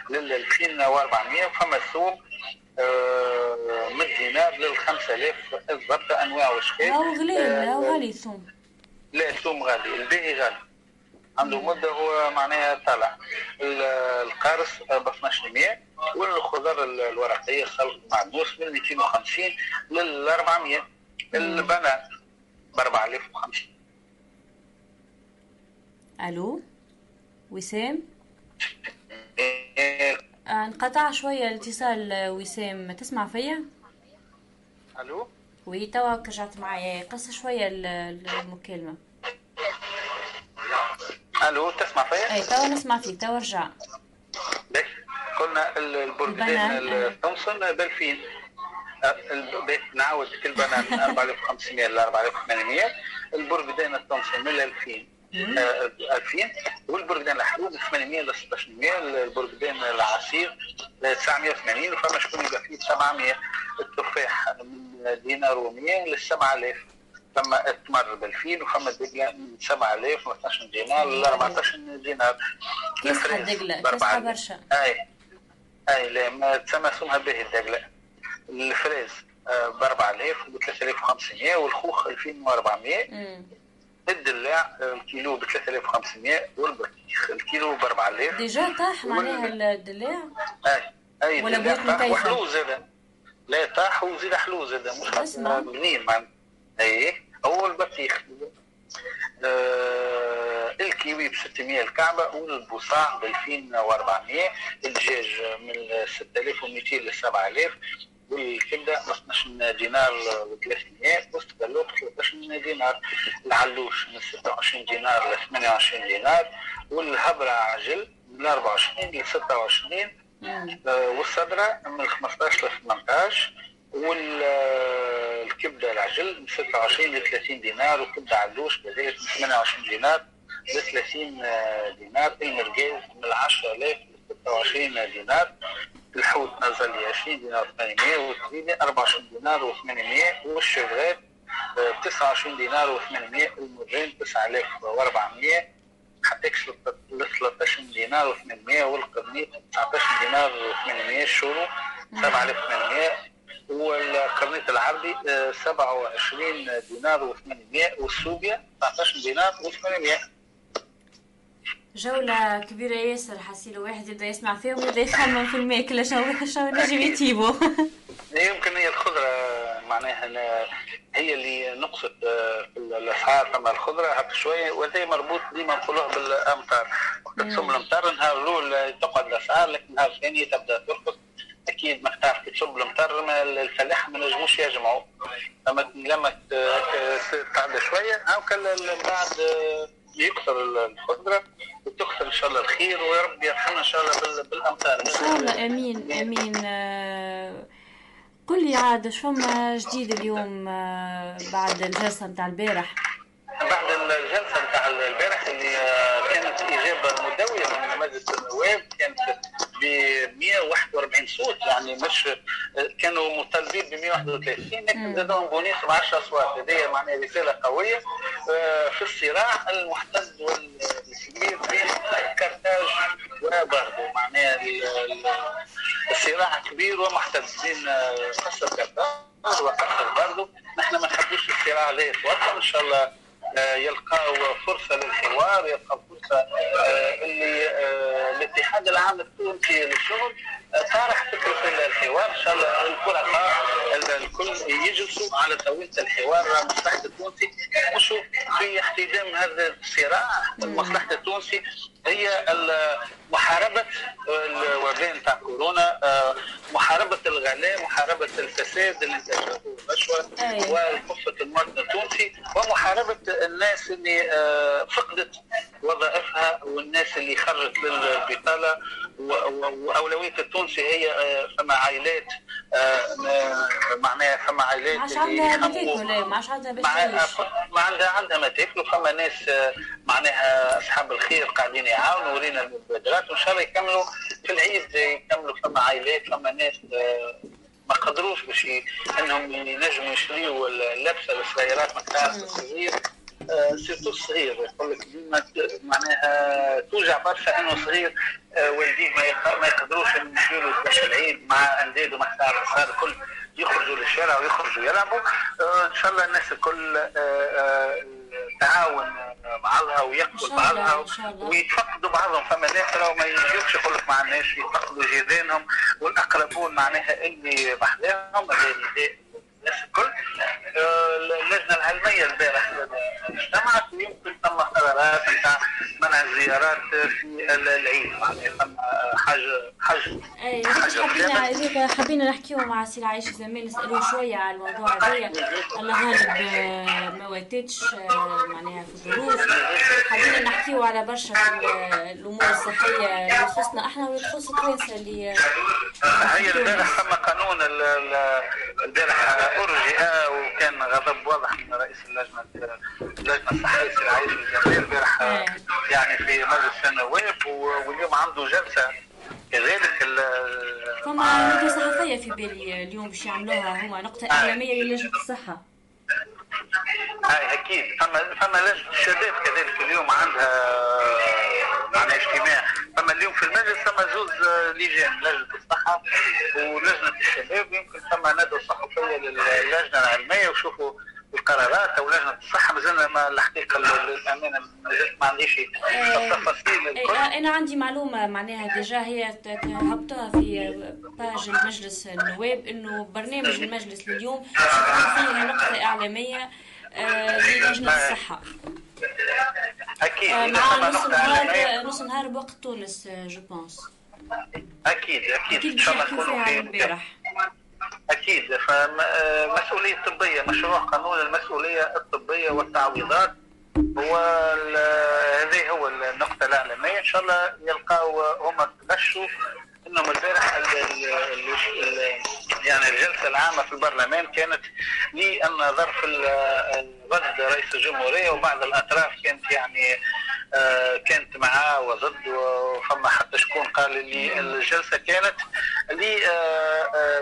لل 2400 وفما الثوم آه، من دينار لل 5000 بالضبط أنواع واشكال غليل آه، هاو غالي الثوم لا الثوم غالي الباقي غالي. عنده مده هو معناها طالع. ال- القارص ب 1200 والخضر ال- الورقية الخلق معدوس من 250 لل 400 البنان ب 4050 ألو؟ وسام؟ إيه، آه، انقطع شوية الاتصال وسام تسمع فيا؟ ألو؟ وي توا رجعت معايا قص شوية ال- ال- المكالمة. ألو تسمع فيا؟ أي توا نسمع فيك توا رجع. باهي. قلنا ال- البرجدان البنان، التومسون ب 2000 أه، الب- باهي، نعاود البنان 4500 ل 4800 البرجدان التومسون من 2000 آه، 2000 والبرجدان الحلوب 800 ل 1600 البرجدان العصير آه، 980 وفما شكون يبقى فيه 700 التفاح من دينار و100 لل 7000 فما التمر ب 2000 وفما الدقله من 7000 و 12 دينار ل 14 دينار الدقلة، ب كيسحة 4000. برشا. أي أي لا ما تسمى سمها به الدقله ال fraise ب 4000 و 3500 والخوخ 2400 مم. الدلاع الكيلو ب 3500 والبطيخ الكيلو ب 4000 déjà طاح معناها الدلاع أي أي ولا مكيفة؟ وحلو زاد لا طاح وزيد حلو زاد مش. منين مع اي هو البطيخ آه الكيوي ب 600 الكعبة والبصاع ب 2400 الدجاج من 6200 ل 7000 والكبدة ب 12 دينار و 300 والسكالوب 13 دينار العلوش من 26 دينار ل 28 دينار والهبرة عجل من 24 ل 26 مم. آه، والصدرة من 15 ل 18 والكبدة العجل من 26 ل 30 دينار وكبدة علوش كذلك من 28 دينار ل 30 آه، دينار. المرقاز من 10000 ل 26 دينار. الحوت نزل ل 20 دينار 800 والكريمة 24 دينار و800 والشبغات آه، 29 دينار و800 المرين 9400 حتى ل 13 دينار و800 والقرنيط 19 دينار و800 الشورو 7800 والقرنيط العربي آه، 27 دينار و800 والسوبيا 19 دينار و800 جولة كبيرة ياسر حسيلو واحد يبدأ يسمع فيهم ويبدأ يخمم في الماكلة شو شو نجم يتيبو يمكن هي الخضرة معناها هي اللي نقصت آه، في الأسعار فما الخضرة هكا شوية وهذا مربوط ديما نقولوها بالأمطار. وقت تصب الأمطار النهار الأول تقعد الأسعار لكن النهار الثاني تبدأ ترقص. أكيد ما تعرف تصب الأمطار ما الفلاح ما نجموش يجمعوا. لما لما تعدى شوية هاكا بعد آه، يكثر الخضرة وتكثر إن شاء الله الخير ويا رب يرحمنا إن شاء الله بال- بالأمطار. إن شاء الله آمين آمين آه، قل لي عاد شو فما جديد اليوم آه، بعد الجلسة نتاع البارح؟ بعد الجلسة نتاع البارح اللي كانت إجابة مدويه من مجلس النواب كانت ب 141 صوت يعني مش كانوا مطالبين ب 131 لكن زادوهم بونيس ب 10 اصوات هذه معناها رسالة قوية آه، في الصراع المحتد والكبير بين كرتاج وباردو. معناها ال- ال- الصراع كبير ومحتد بين آه، قصر كرتاج وقصر باردو. نحن ما نحبوش الصراع هذا يتوطن إن شاء الله يلقاو فرصة للحوار يلقاو فرصة آه، اللي آه، الاتحاد العام التونسي للشغل. آه، طرح فكرة الحوار إن شاء الله الفرقاء ال- الكل يجلسوا على طاولة الحوار مصلحه التونسي مش في احتدام هذا الصراع مصلحه التونسي هي محاربه الوباء نتاع كورونا محاربة الغلاء محاربة الفساد اللي انتشر الرشوه أيوة. وكفه المواطن التونسي ومحاربة الناس اللي آه، فقدت وظائفها والناس اللي خرجت للبطالة و- و- التونسي هي آه، فما عائلات آه، ما- معناها فما عائلات ما عندها ما تاكل ما عندها ما عندها عندها ما تاكلوا فما ناس آه، معناها أصحاب الخير قاعدين يعاونوا ورينا المبادرات وإن شاء الله يكملوا في العيد يكملوا فما عائلات فما ناس آه، ما قدروش باش إنهم ينجموا يشريوا اللبسة للصغيرات مقدار الصغير. آه، سيرتو الصغير يقول لك ديما معناها توجع برشا إنه صغير آه، والديه ما ما يقدروش يشيلوا باش العيد مع أنداد ومقدار الصغار الكل يخرجوا للشارع ويخرجوا يلعبوا. آه، إن شاء الله الناس الكل آه، آه، تعاون آه، بعضها ويقبل بعضها. ويتفقدوا بعضهم. فما ناس راهو ما يجوش يقول لك مع الناس يتفقدوا جيرانهم والأقربون معناها اللي بحذاهم نداء الناس الكل آه، اللجنة العلمية البارح اجتمعت ويمكن تم قرارات نتاع منع الزيارات في العيد ثم حاجة اي حاجة حبينا. هذيك حبينا نحكيو مع سي عايشه زمان نسالوه شوية على الموضوع هذايا الله غالب آه، ما واتتش آه، معناها في الظروف. حبينا نحكيو على برشا الأمور الصحية اللي تخصنا أحنا واللي تخص التوانسه اللي هي البارح تم قانون ال- ال- البارح ارجئ وكان غضب واضح من رئيس اللجنة اللجنة الصحية سي عايش الجميل البارح آه. يعني في مجلس النواب واليوم عنده جلسة. كذلك ال- فما ندوة صحفية في بالي اليوم باش يعملوها هما نقطة إعلامية للجنه الصحة. هاي أكيد. فما فما لجنة الشباب كذلك اليوم عندها معناها اجتماع. فما اليوم في المجلس زوز آه، لجان لجنة الصحة ولجنة الشباب. يمكن ثم ندوه صحفية للجنة العلمية وشوفوا القرارات أو لجنه الصحه مازلنا ما الحقيقة للامانه ما عنديش التفاصيل الكل. أنا عندي معلومة معناها déjà هي هبطوها في page المجلس النواب إنه برنامج المجلس لليوم فيه نقطة إعلامية آه، للجنة الصحة. أكيد. آه، مع نص نهار نص نهار بوقت تونس جو بونس أكيد أكيد. إن شاء الله نكونوا في البارح. أكيد فمسؤولية طبية مشروع قانون المسؤولية الطبية والتعويضات هو هذه هو النقطة الأعلامية. إن شاء الله يلقاو هم تغشوا انهم البارح ال- ال- ال- ال- يعني الجلسة العامة في البرلمان كانت للنظر في ال- رد رئيس الجمهورية وبعض الأطراف كانت يعني آه، كانت معاه وضد وفما حتى شكون قال لي الجلسة كانت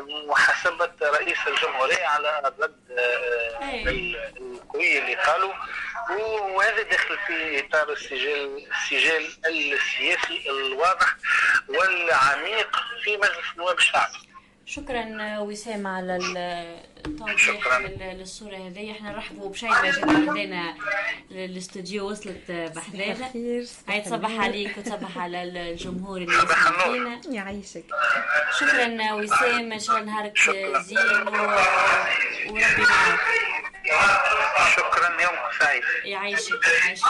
لمحاسبه رئيس الجمهورية على الرد آه،. ال- القوي اللي قالوا وهذا داخل في إطار السجال السجال السياسي الواضح والعميق في مجلس نواب الشعب. شكرا وسام على التوضيح شكراً. لل- للصورة هذه إحنا نرحبوا بشيماء جات بحذانا للاستوديو وصلت بحذانا هاي تصبح عليك وتصبح على الجمهور اللي صباح. فينا يعيشك شكرا وسام إن شاء الله نهارك. زين. وربي معك شكرا يومك سعيد. يعيشك يعيشك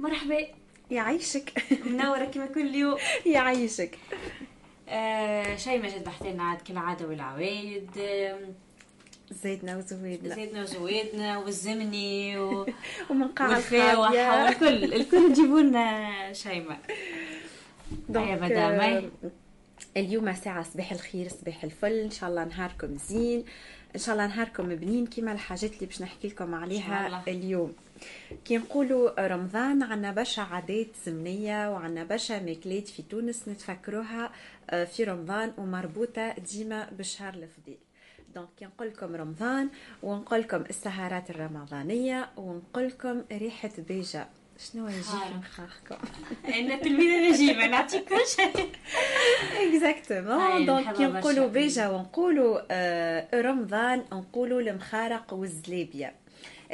مرحبا يعيشك. منورة كما كل يوم. [LAUGHS] يعيشك. آه شيماء جات بحثنا عاد كالعادة والعوايد زيدنا وزويدنا. زيدنا وزويدنا والزمني و... [LAUGHS] ومن قاع والفاوح الخالية والكل. الكل يجيبوا لنا شيماء هيا مدامي. اليوم ساعة صباح الخير صباح الفل. إن شاء الله نهاركم زين. إن شاء الله نهاركم بنين كيما الحاجات اللي باش نحكي لكم عليها. اليوم. كي نقولوا رمضان عنا برشا عادات زمنية وعنا برشا ماكلات في تونس نتفكروها آه، في رمضان ومربوطة ديما بالشهر الفضيل. donc كي نقول لكم رمضان ونقول لكم السهرات الرمضانية ونقول لكم ريحة بيجا شنو يجي خارق. في مخاخكم أنا تلميذة نجيبة نعطيك كل شيء. exactement donc كي. نقولوا بيجا ونقولوا آه رمضان نقولوا المخارق والزلابيه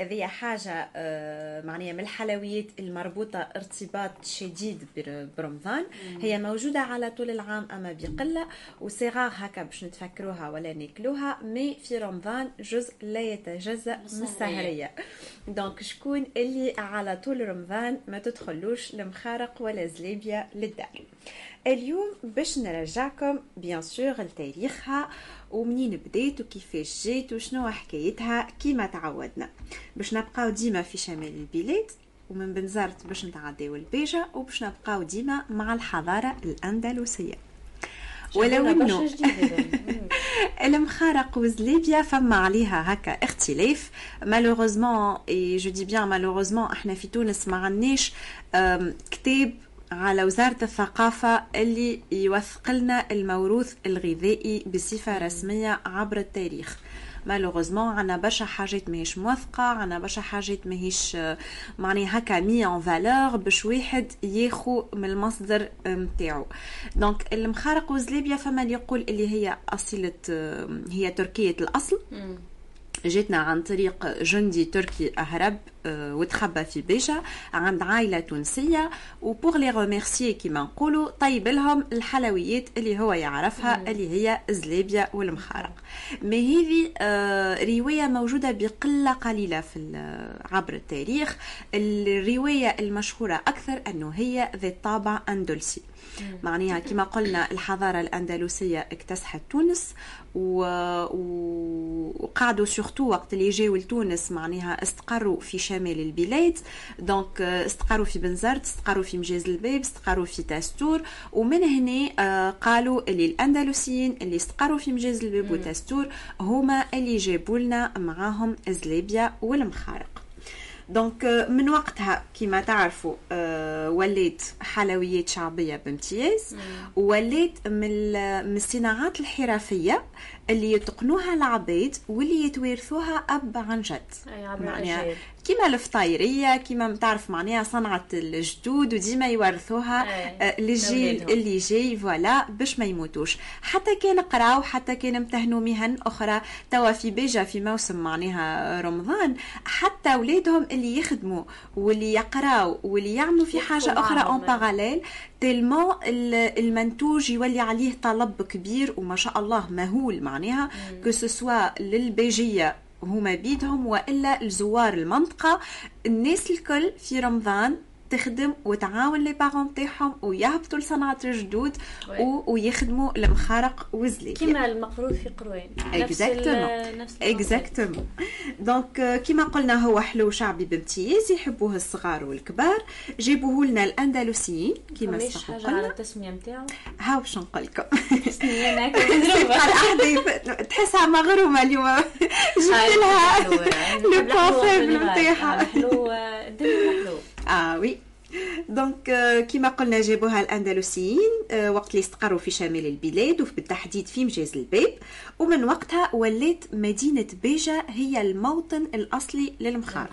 هذه حاجة آه، معناها من الحلويات المربوطة ارتباط شديد بر- برمضان. هي موجودة على طول العام أما بقلة وصغار هكا باش نتفكروها ولا ناكلوها mais في رمضان جزء لا يتجزأ من السهرية. donc شكون اللي على طول رمضان ما تدخلوش المخارق ولا زلابية للدار. اليوم باش نرجعكم bien sûr لتاريخها ومنين بدات وكيفاش جات وشنو حكايتها كيما تعودنا. باش نبقاو ديما في شمال البلاد ومن بنزرت باش نتعداو البيجة وباش نبقاو ديما مع الحضارة الأندلسية. ولو إنه [LAUGHS] المخارق وزليبيا فما عليها هكا اختلاف. malheureusement et je dis bien malheureusement إحنا في تونس ما عندناش كتاب على وزارة الثقافة اللي يوثق لنا الموروث الغذائي بصفة رسمية عبر التاريخ. malheureusement عنا برشا حاجات ماهيش موثقة عنا برشا حاجات ماهيش معني هكا mise en valeur باش واحد ياخو من المصدر نتاعو donc المخارق وزلابيا فما اللي يقول اللي هي أصيلة هي تركية الأصل. جاتنا عن طريق جندي تركي أهرب آه، وتخبى في بيجا عند عائلة تونسية. و pour les remercier كيما نقولوا طيب لهم الحلويات اللي هو يعرفها اللي هي الزلابية والمخارق. ما هذه آه، رواية موجودة بقلة قليلة في عبر التاريخ. الرواية المشهورة أكثر أنه هي ذات طابع أندلسي معناها كما قلنا الحضارة الأندلسية اكتسحت تونس. وقعدوا surtout وقت اللي جاوا لتونس معناها استقروا في شمال البلاد. donc آه، استقروا في بنزرت استقروا في مجاز الباب استقروا في تاستور. ومن هنا آه، قالوا اللي الأندلسيين اللي استقروا في مجاز الباب وتاستور هما اللي جابوا لنا معاهم الزلابية والمخارق. donc آه، من وقتها كما تعرفوا آه، ولات حلويات شعبية بامتياز ال- من الصناعات الحرفية اللي يتقنوها العباد واللي يتوارثوها أب عن جد معناها. كيما الفطايرية كيما ما تعرف معناها صنعة الجدود وديما يورثوها. آه، للجيل لأولادهم. اللي جاي voilà باش ما يموتوش حتى كان قراو حتى كان امتهنوا مهن أخرى توا في بيجا في موسم معناها رمضان حتى أولادهم اللي يخدموا واللي يقراو واللي يعملوا في حاجة أخرى. en parallèle tellement المنتوج يولي عليه طلب كبير وما شاء الله مهول معناها que ce soit للبيجية هما بيدهم وإلا الزوار المنطقة. الناس الكل في رمضان تخدم وتعاون les parents تاعهم ويهبطوا لصنعة الجدود. ويخدموا المخارق والزليبية كيما المقروض في. نفس ال concept. exactement donc كيما قلنا هو حلو شعبي بامتياز يحبوه الصغار والكبار. جيبوه لنا الاندلسيين فماش سبق حاجة على قلنا التسمية نتاعو هاو باش نقول لكم تحسها مغرومة اليوم. جبت لها [LAUGHS] le coiffeur نتاعها. حلو الدنيا حلو آه oui donc كما قلنا جابوها الاندلسيين وقت اللي استقروا في شمال البلاد وبالتحديد في مجاز الباب ومن وقتها ولات مدينه بيجا هي الموطن الاصلي للمخارق.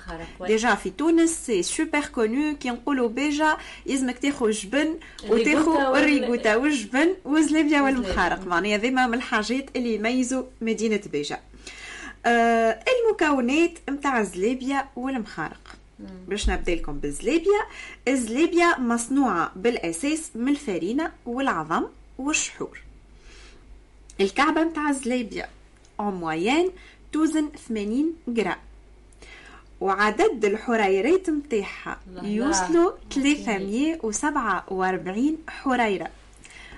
déjà في تونس c'est super connu كي نقولوا بيجا يلزمك تاخذ جبن وتاخذ الريغوتا والجبن والزلابيه والمخارق. معناها هذيما من الحاجات اللي يميزوا مدينه بيجا المكونات متاع الزلابيه والمخارق باش نبدأ لكم بالزلابيه الزلابيه مصنوعة بالأساس من الفرينة والعظم والشحور. الكعبة متاع الزلابيه en moyenne توزن 80 جرام. وعدد الحريرات متاعها الله. يوصلوا 347 حريرة.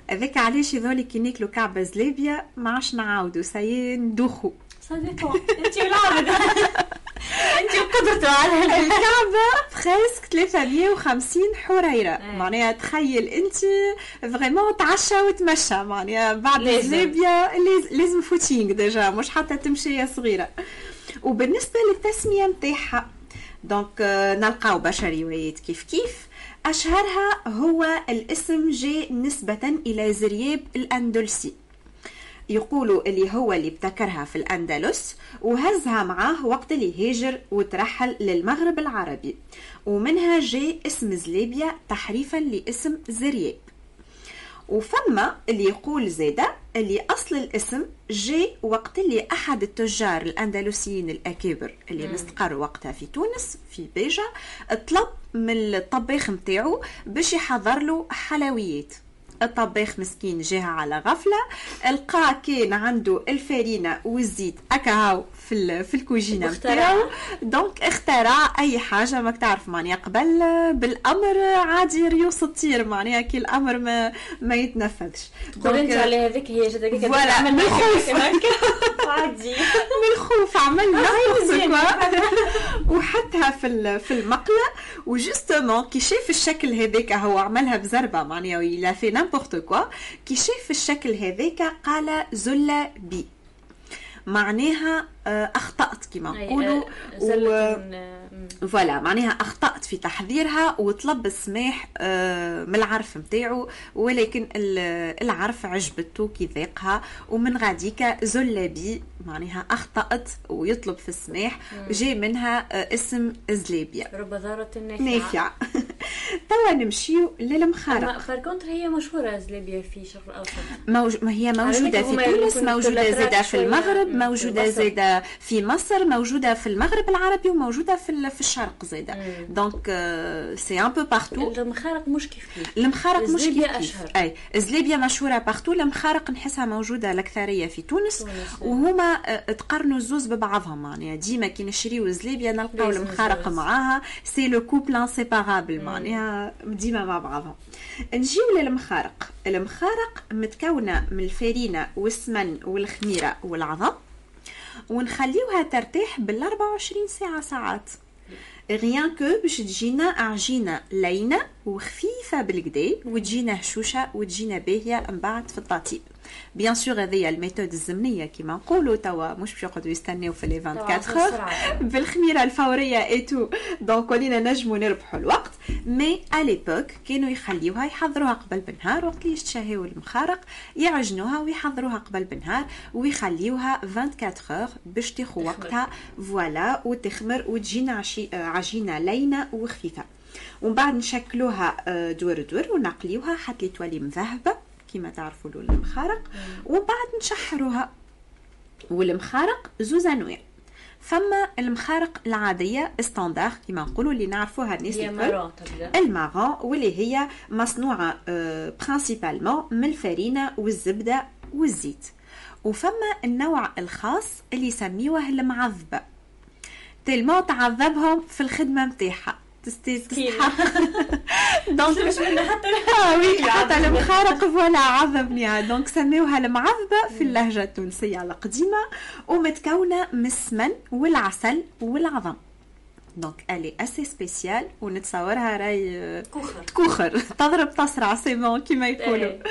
هذاك علاش يظهر كي ناكلوا كعبة زلابيه ما عادش نعاودوا sinon ندوخوا صديقوا انت [LAUGHS] أنت وقدرته على الكعبة presque 350 حريرة. إيه. معناها تخيل أنت vraiment تعشى وتمشى. معناها بعد لاز- لازم footing déjà مش حتى تمشية صغيرة. وبالنسبة للتسمية متاعها donc آه، نلقاو برشا روايات كيف كيف. أشهرها هو الاسم جاء نسبة إلى زرياب الأندلسي. يقولوا اللي هو اللي ابتكرها في الأندلس وهزها معاه وقت اللي هاجر وترحل للمغرب العربي. ومنها جاء اسم زلابيا تحريفا لاسم زرياب. وفما اللي يقول زيدا اللي أصل الاسم جاء وقت اللي أحد التجار الأندلسيين الأكابر اللي مستقروا وقتها في تونس في بيجا طلب من الطباخ متاعو باش يحضر له حلويات. الطباخ مسكين جاها على غفلة لقى كان عنده الفرينة والزيت أكاهو في في الكوجينة واخترع. متاعو. donc اخترع أي حاجة ماك تعرف معناها قبل بالأمر عادي روس تطير معناها كي الأمر ما ما يتنفذش. قول أنت على هذيك هي voilà، [LAUGHS] عملنا [LAUGHS] [LAUGHS] من الخوف. عادي. من الخوف عملنا. زين. وحطها في في المقلة. و justement كي شاف الشكل هذاك هو عملها بزربة معناها ولا في n'importe quoi كي شاف الشكل هذاك قال زله بي معناها اخطات كما نقولوا و- voilà معناها اخطات في تحضيرها وطلب السماح من العرف نتاعو ولكن ال- العرف عجبته كي ذاقها ومن غاديكا زلابي معناها اخطات ويطلب في السماح جاء منها اسم زلابيا رب ضارة نافعة توا نمشيو للمخارق أما par contre هي مشهورة زلابية في الشرق الأوسط. موج... ما هي موجودة فكرة في تونس زادة أتراك في المغرب مصر. زادة في مصر موجودة في المغرب العربي وموجودة في في الشرق زادة donc c'est un peu partout المخارق مش كيف كيف. المخارق مش كيف أشهر. أي الزلابية مشهورة partout المخارق نحسها موجودة الأكثرية في تونس وهما آه، تقارنوا الزوز ببعضهم. معناها ديما كي نشريو الزلابية نلقاو المخارق. معاها. c'est le couple inséparable معناها ديما مع بعضهم. نجيو للمخارق. المخارق متكونة من الفرينة والسمن والخميرة والعظم ونخليوها ترتاح بال 24 ساعة ساعات. rien que باش تجينا عجينة لينة وخفيفة بالكدا وتجينا هشوشة وتجينا باهية من بعد في التطيب bien sûr هذيا ال méthode الزمنية كيما نقولوا توا مش باش يقعدوا يستناو في les 24 بسرعة. بالخميرة الفورية et tout donc ولينا نجموا نربحوا الوقت. mais à l'époque كانوا يخليوها يحضروها قبل بنهار وقت اللي يشتهيو المخارق يعجنوها ويحضروها قبل بنهار ويخليوها 24 heures باش تاخو وقتها. voilà وتخمر وتجينا آه، عجينة لينة وخفيفة. ومن بعد نشكلوها آه، دور دور ونقليوها حتى تولي مذهبه كما تعرفوا له المخارق ومن بعد نشحروها. والمخارق زوز انواع. فما المخارق العادية standard كما نقولوا اللي نعرفوها الناس الكل. ال marron واللي هي مصنوعة principalement من الفرينة والزبدة والزيت. وفما النوع الخاص اللي يسميوه المعذبة. tellement تعذبهم في الخدمة نتاعها تستيز دونك مش منها حتى [LAUGHS] آه وي حتى المخارق فوالا عذبني دونك سميوها المعذبه في اللهجة التونسية القديمة ومتكونة من السمن والعسل والعظم. دونك الي اسي سبيسيال ونتصورها راي [LAUGHS] كوخر. كوخر. تضرب تصرع سيمون كما يقولوا. إيه.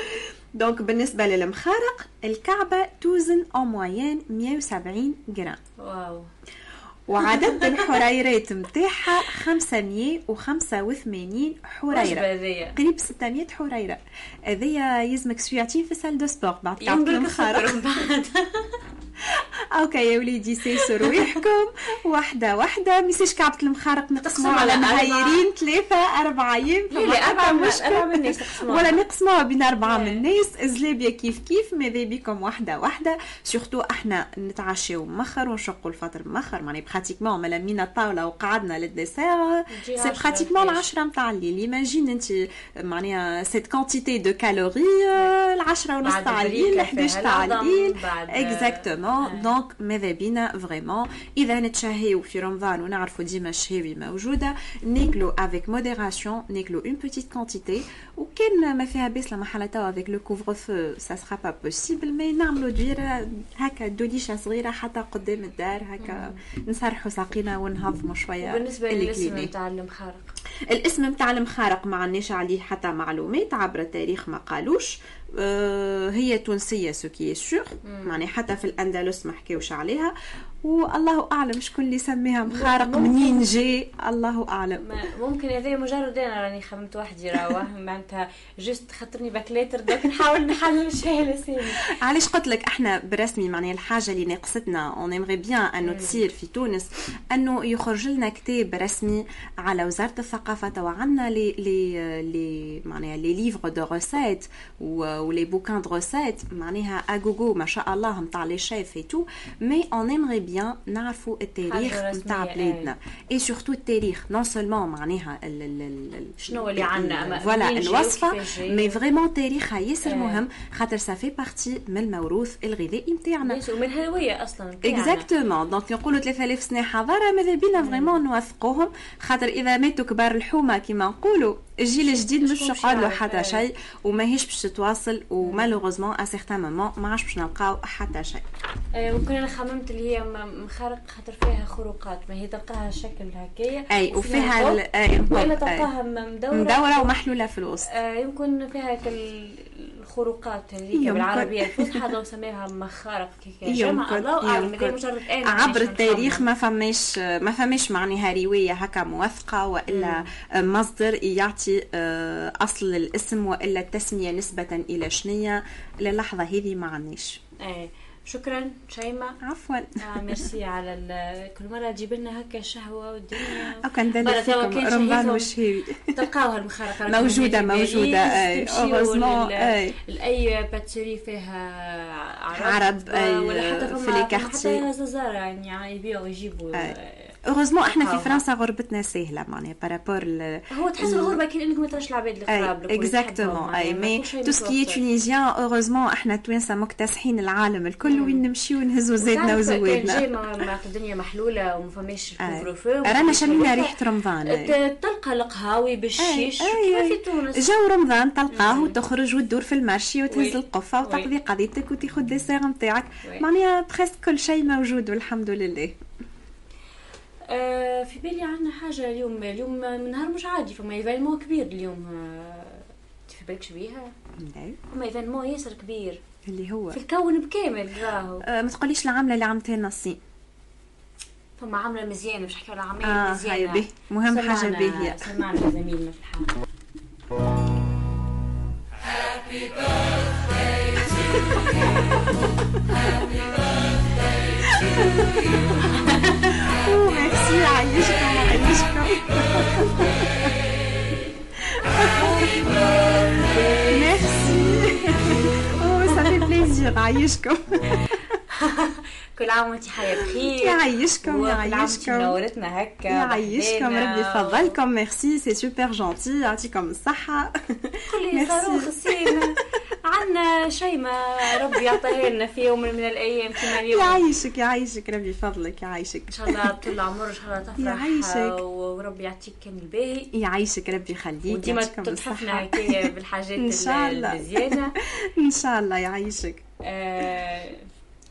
دونك بالنسبة للمخارق الكعبة توزن أو موين 170 جرام. واو. وعدد الحريرات نتاعها 585 حريرة. قريب 600 حريرة. هذيا يلزمك سويعتين في سال دو سبور بعد كعبة ينبرك [LAUGHS] أوكي يا وليدي سيسوا رواحكم واحدة واحدة. ميساش كعبة المخارق تقسموا على نهايرين ثلاثة أربعة لا لا أربعة من أربعة من الناس. ولا نقسموها بين أربعة إيه. من الناس زلابيا كيف كيف؟ ماذا بكم؟ واحدة واحدة. سورتو إحنا نتعشاو مخر ونشقوا الفطر مخر. معني براتيكمون ملا مينا الطاولة وقعدنا للديسير. سي براتيكمون كيش. العشرة متاع الليل. ايماجين أنت معناها cette quantité de calories العشرة ونص تاع الليل فيها 11 تاع الليل. exactement آه. donc ماذا بينا vraiment اذا نتشهيو في رمضان ونعرفوا ديما الشهاوي موجوده ناكلو avec modération ناكلو une petite quantité وكان ما فيها باس لما حاله توا avec le couvre-feu ça sera pas possible mais نعملو دويره هكا دوليشه صغيره حتى قدام الدار هكا نسرحوا ساقينا ونهضموا شوية بالنسبة للاسم. نتاع المخارق. الاسم نتاع المخارق ما عندناش عليه حتى معلومات عبر التاريخ ما قالوش. هي تونسية ce qui est sûr يعني حتى في الأندلس ما حكاوش عليها. والله أعلم شكون اللي سميها مخارق. منين جاي. الله أعلم. ممكن هذا مجرد أنا راني خممت وحدي راوه [LAUGHS] معناتها juste خاطرني باكليتر دوك نحاول نحلل شيء لساني علاش قلت لك إحنا برسمي معناها الحاجة اللي ناقصتنا؟ on aimerait bien أنه تصير في تونس أنه يخرج لنا كتاب رسمي على وزارة الثقافة توا عندنا les les les معناها les livres de recettes و les bouquins de recettes معناها à gogo ما شاء الله نتاع les chefs et tout mais on aimerait bien نعرفوا التاريخ نتاع بلادنا et surtout التاريخ non seulement معناها ال- ال- ال- ال- شنو اللي عنا، أما voilà الوصفه. mais vraiment تاريخها ياسر. مهم خاطر ça fait partie من الموروث الغذائي نتاعنا ومن الهويه أصلا. exactement donc نقولوا 3000 سنه حضاره ماذا بينا vraiment نوثقوهم خاطر اذا ماتوا كبار الحومه كما نقولوا الجيل الجديد مش يقعد له حتى. شيء وماهيش باش تتواصل و malheureusement à certains moments ما عادش باش نلقاو حتى شيء آه، ممكن أنا خممت اللي هي مخارق خاطر فيها خروقات ما هي تلقاها شكل هكايا أي وفيها أي ولا. تلقاها مدورة مدورة ومحلولة في الوسط آه، يمكن فيها الخروقات هذيك. بالعربيه الفصحى لو سميها مخارق كيكا جمع يمكن الله اعلم يمكن مجرد أنا عبر التاريخ. ما فماش ما فماش معناها روايه هكا موثقه وإلا مصدر يعطي آه، أصل الاسم وإلا التسمية نسبة إلى شنية. للحظه هذه ما عندناش. إيه. شكرا شيماء عفوا آه ميرسي على كل مرة تجيب لنا هكا شهوة والدنيا أو كان دلت برا توا فيكم رمضان. والشهيوي تلقاوها [LAUGHS] أي. تمشيوا heureusement، لل- أي. لأي باتسيري فيها عرب, عرب، أي، ولا حتى في les quartiers. حتى زازارة يعني يبيعوا يجيبوا heureusement إحنا في. فرنسا غربتنا سهلة معناها par rapport هو تحس الغربة كي انك ما تراش العباد القراب أي exactement أي mais tout ce qui est tunisien heureusement إحنا توانسة مكتسحين العالم الكل وين نمشيو نهزوا زيدنا وزوادنا الدنيا محلولة وما فماش رانا شمينا ريحة رمضان تلقى القهاوي بالشيش. في تونس؟ جو رمضان تلقاه وتخرج وتدور في ال marché وتهز. القفه وتقضي. قضيتك وتاخذ dessert نتاعك. معناها presque كل شيء موجود والحمد لله. آه، في بالي عندنا حاجة اليوم. اليوم نهار مش عادي فما événement كبير اليوم. آه، في بالكش بيها؟ لا، فما événement ياسر كبير. اللي هو؟ في الكون بكامل راهو. آه، ما تقوليش العامله اللي عملتها الصين فما عامله مزيانة مش حكي على آه هاي مزيانة. به. مهم حاجة باهيه سمعنا زميلنا في الحلقة أوه، [LAUGHS] يعيشك، يعيشك. Merci. Oh, ça fait plaisir, يعيشك. كل عام وانت حياة بخير. يعيشكم يعيشكم منورتنا هكا يعيشكم. ربي يفضلكم. merci c'est super gentil. يعطيكم الصحة. كل ميرسي. صاروخ سيما عنا شيمة ربي يعطيها لنا في يوم من الأيام كما اليوم يعيشك يعيشك ربي يفضلك يعيشك إن شاء الله طول العمر إن شاء الله تفرح. يعيشك. وربي يعطيك كامل باهي يعيشك ربي يخليك وديما تتحفنا [LAUGHS] هكايا بالحاجات إن شاء الله. المزيانة [LAUGHS] إن شاء الله يعيشك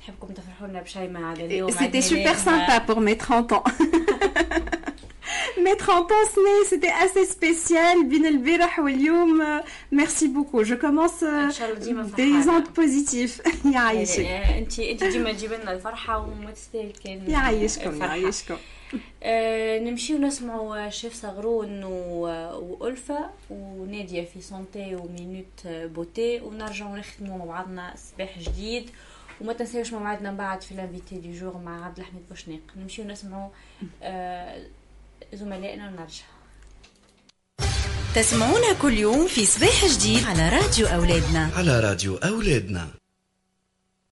آه، نحبكم تفرحوا لنا بشيمة هذا اليوم C'était عيد super ميلادها. sympa pour mes 30 ans. mes 30 ans, Snay, c'était assez spécial. بين البارح واليوم euh, merci beaucoup. Je commence euh, إن شاء الله ديما des فرحانة. ondes positives. يعيشك انت انت ديما تجيب لنا الفرحة وما تستاهل كان يعيشكم الفرحة. يعيشكم آه، نمشيو نسمعوا شيف صغرون و- وألفة ونادية في santé و minute beauté ونرجعوا نختموا مع بعضنا صباح جديد وما تنساوش موعدنا من بعد في l'invité du jour مع عبد الحميد بوشناق. نمشيو نسمعوا آه، زملائنا ونرجع. تسمعونا كل يوم في صباح جديد على راديو أولادنا. على راديو أولادنا.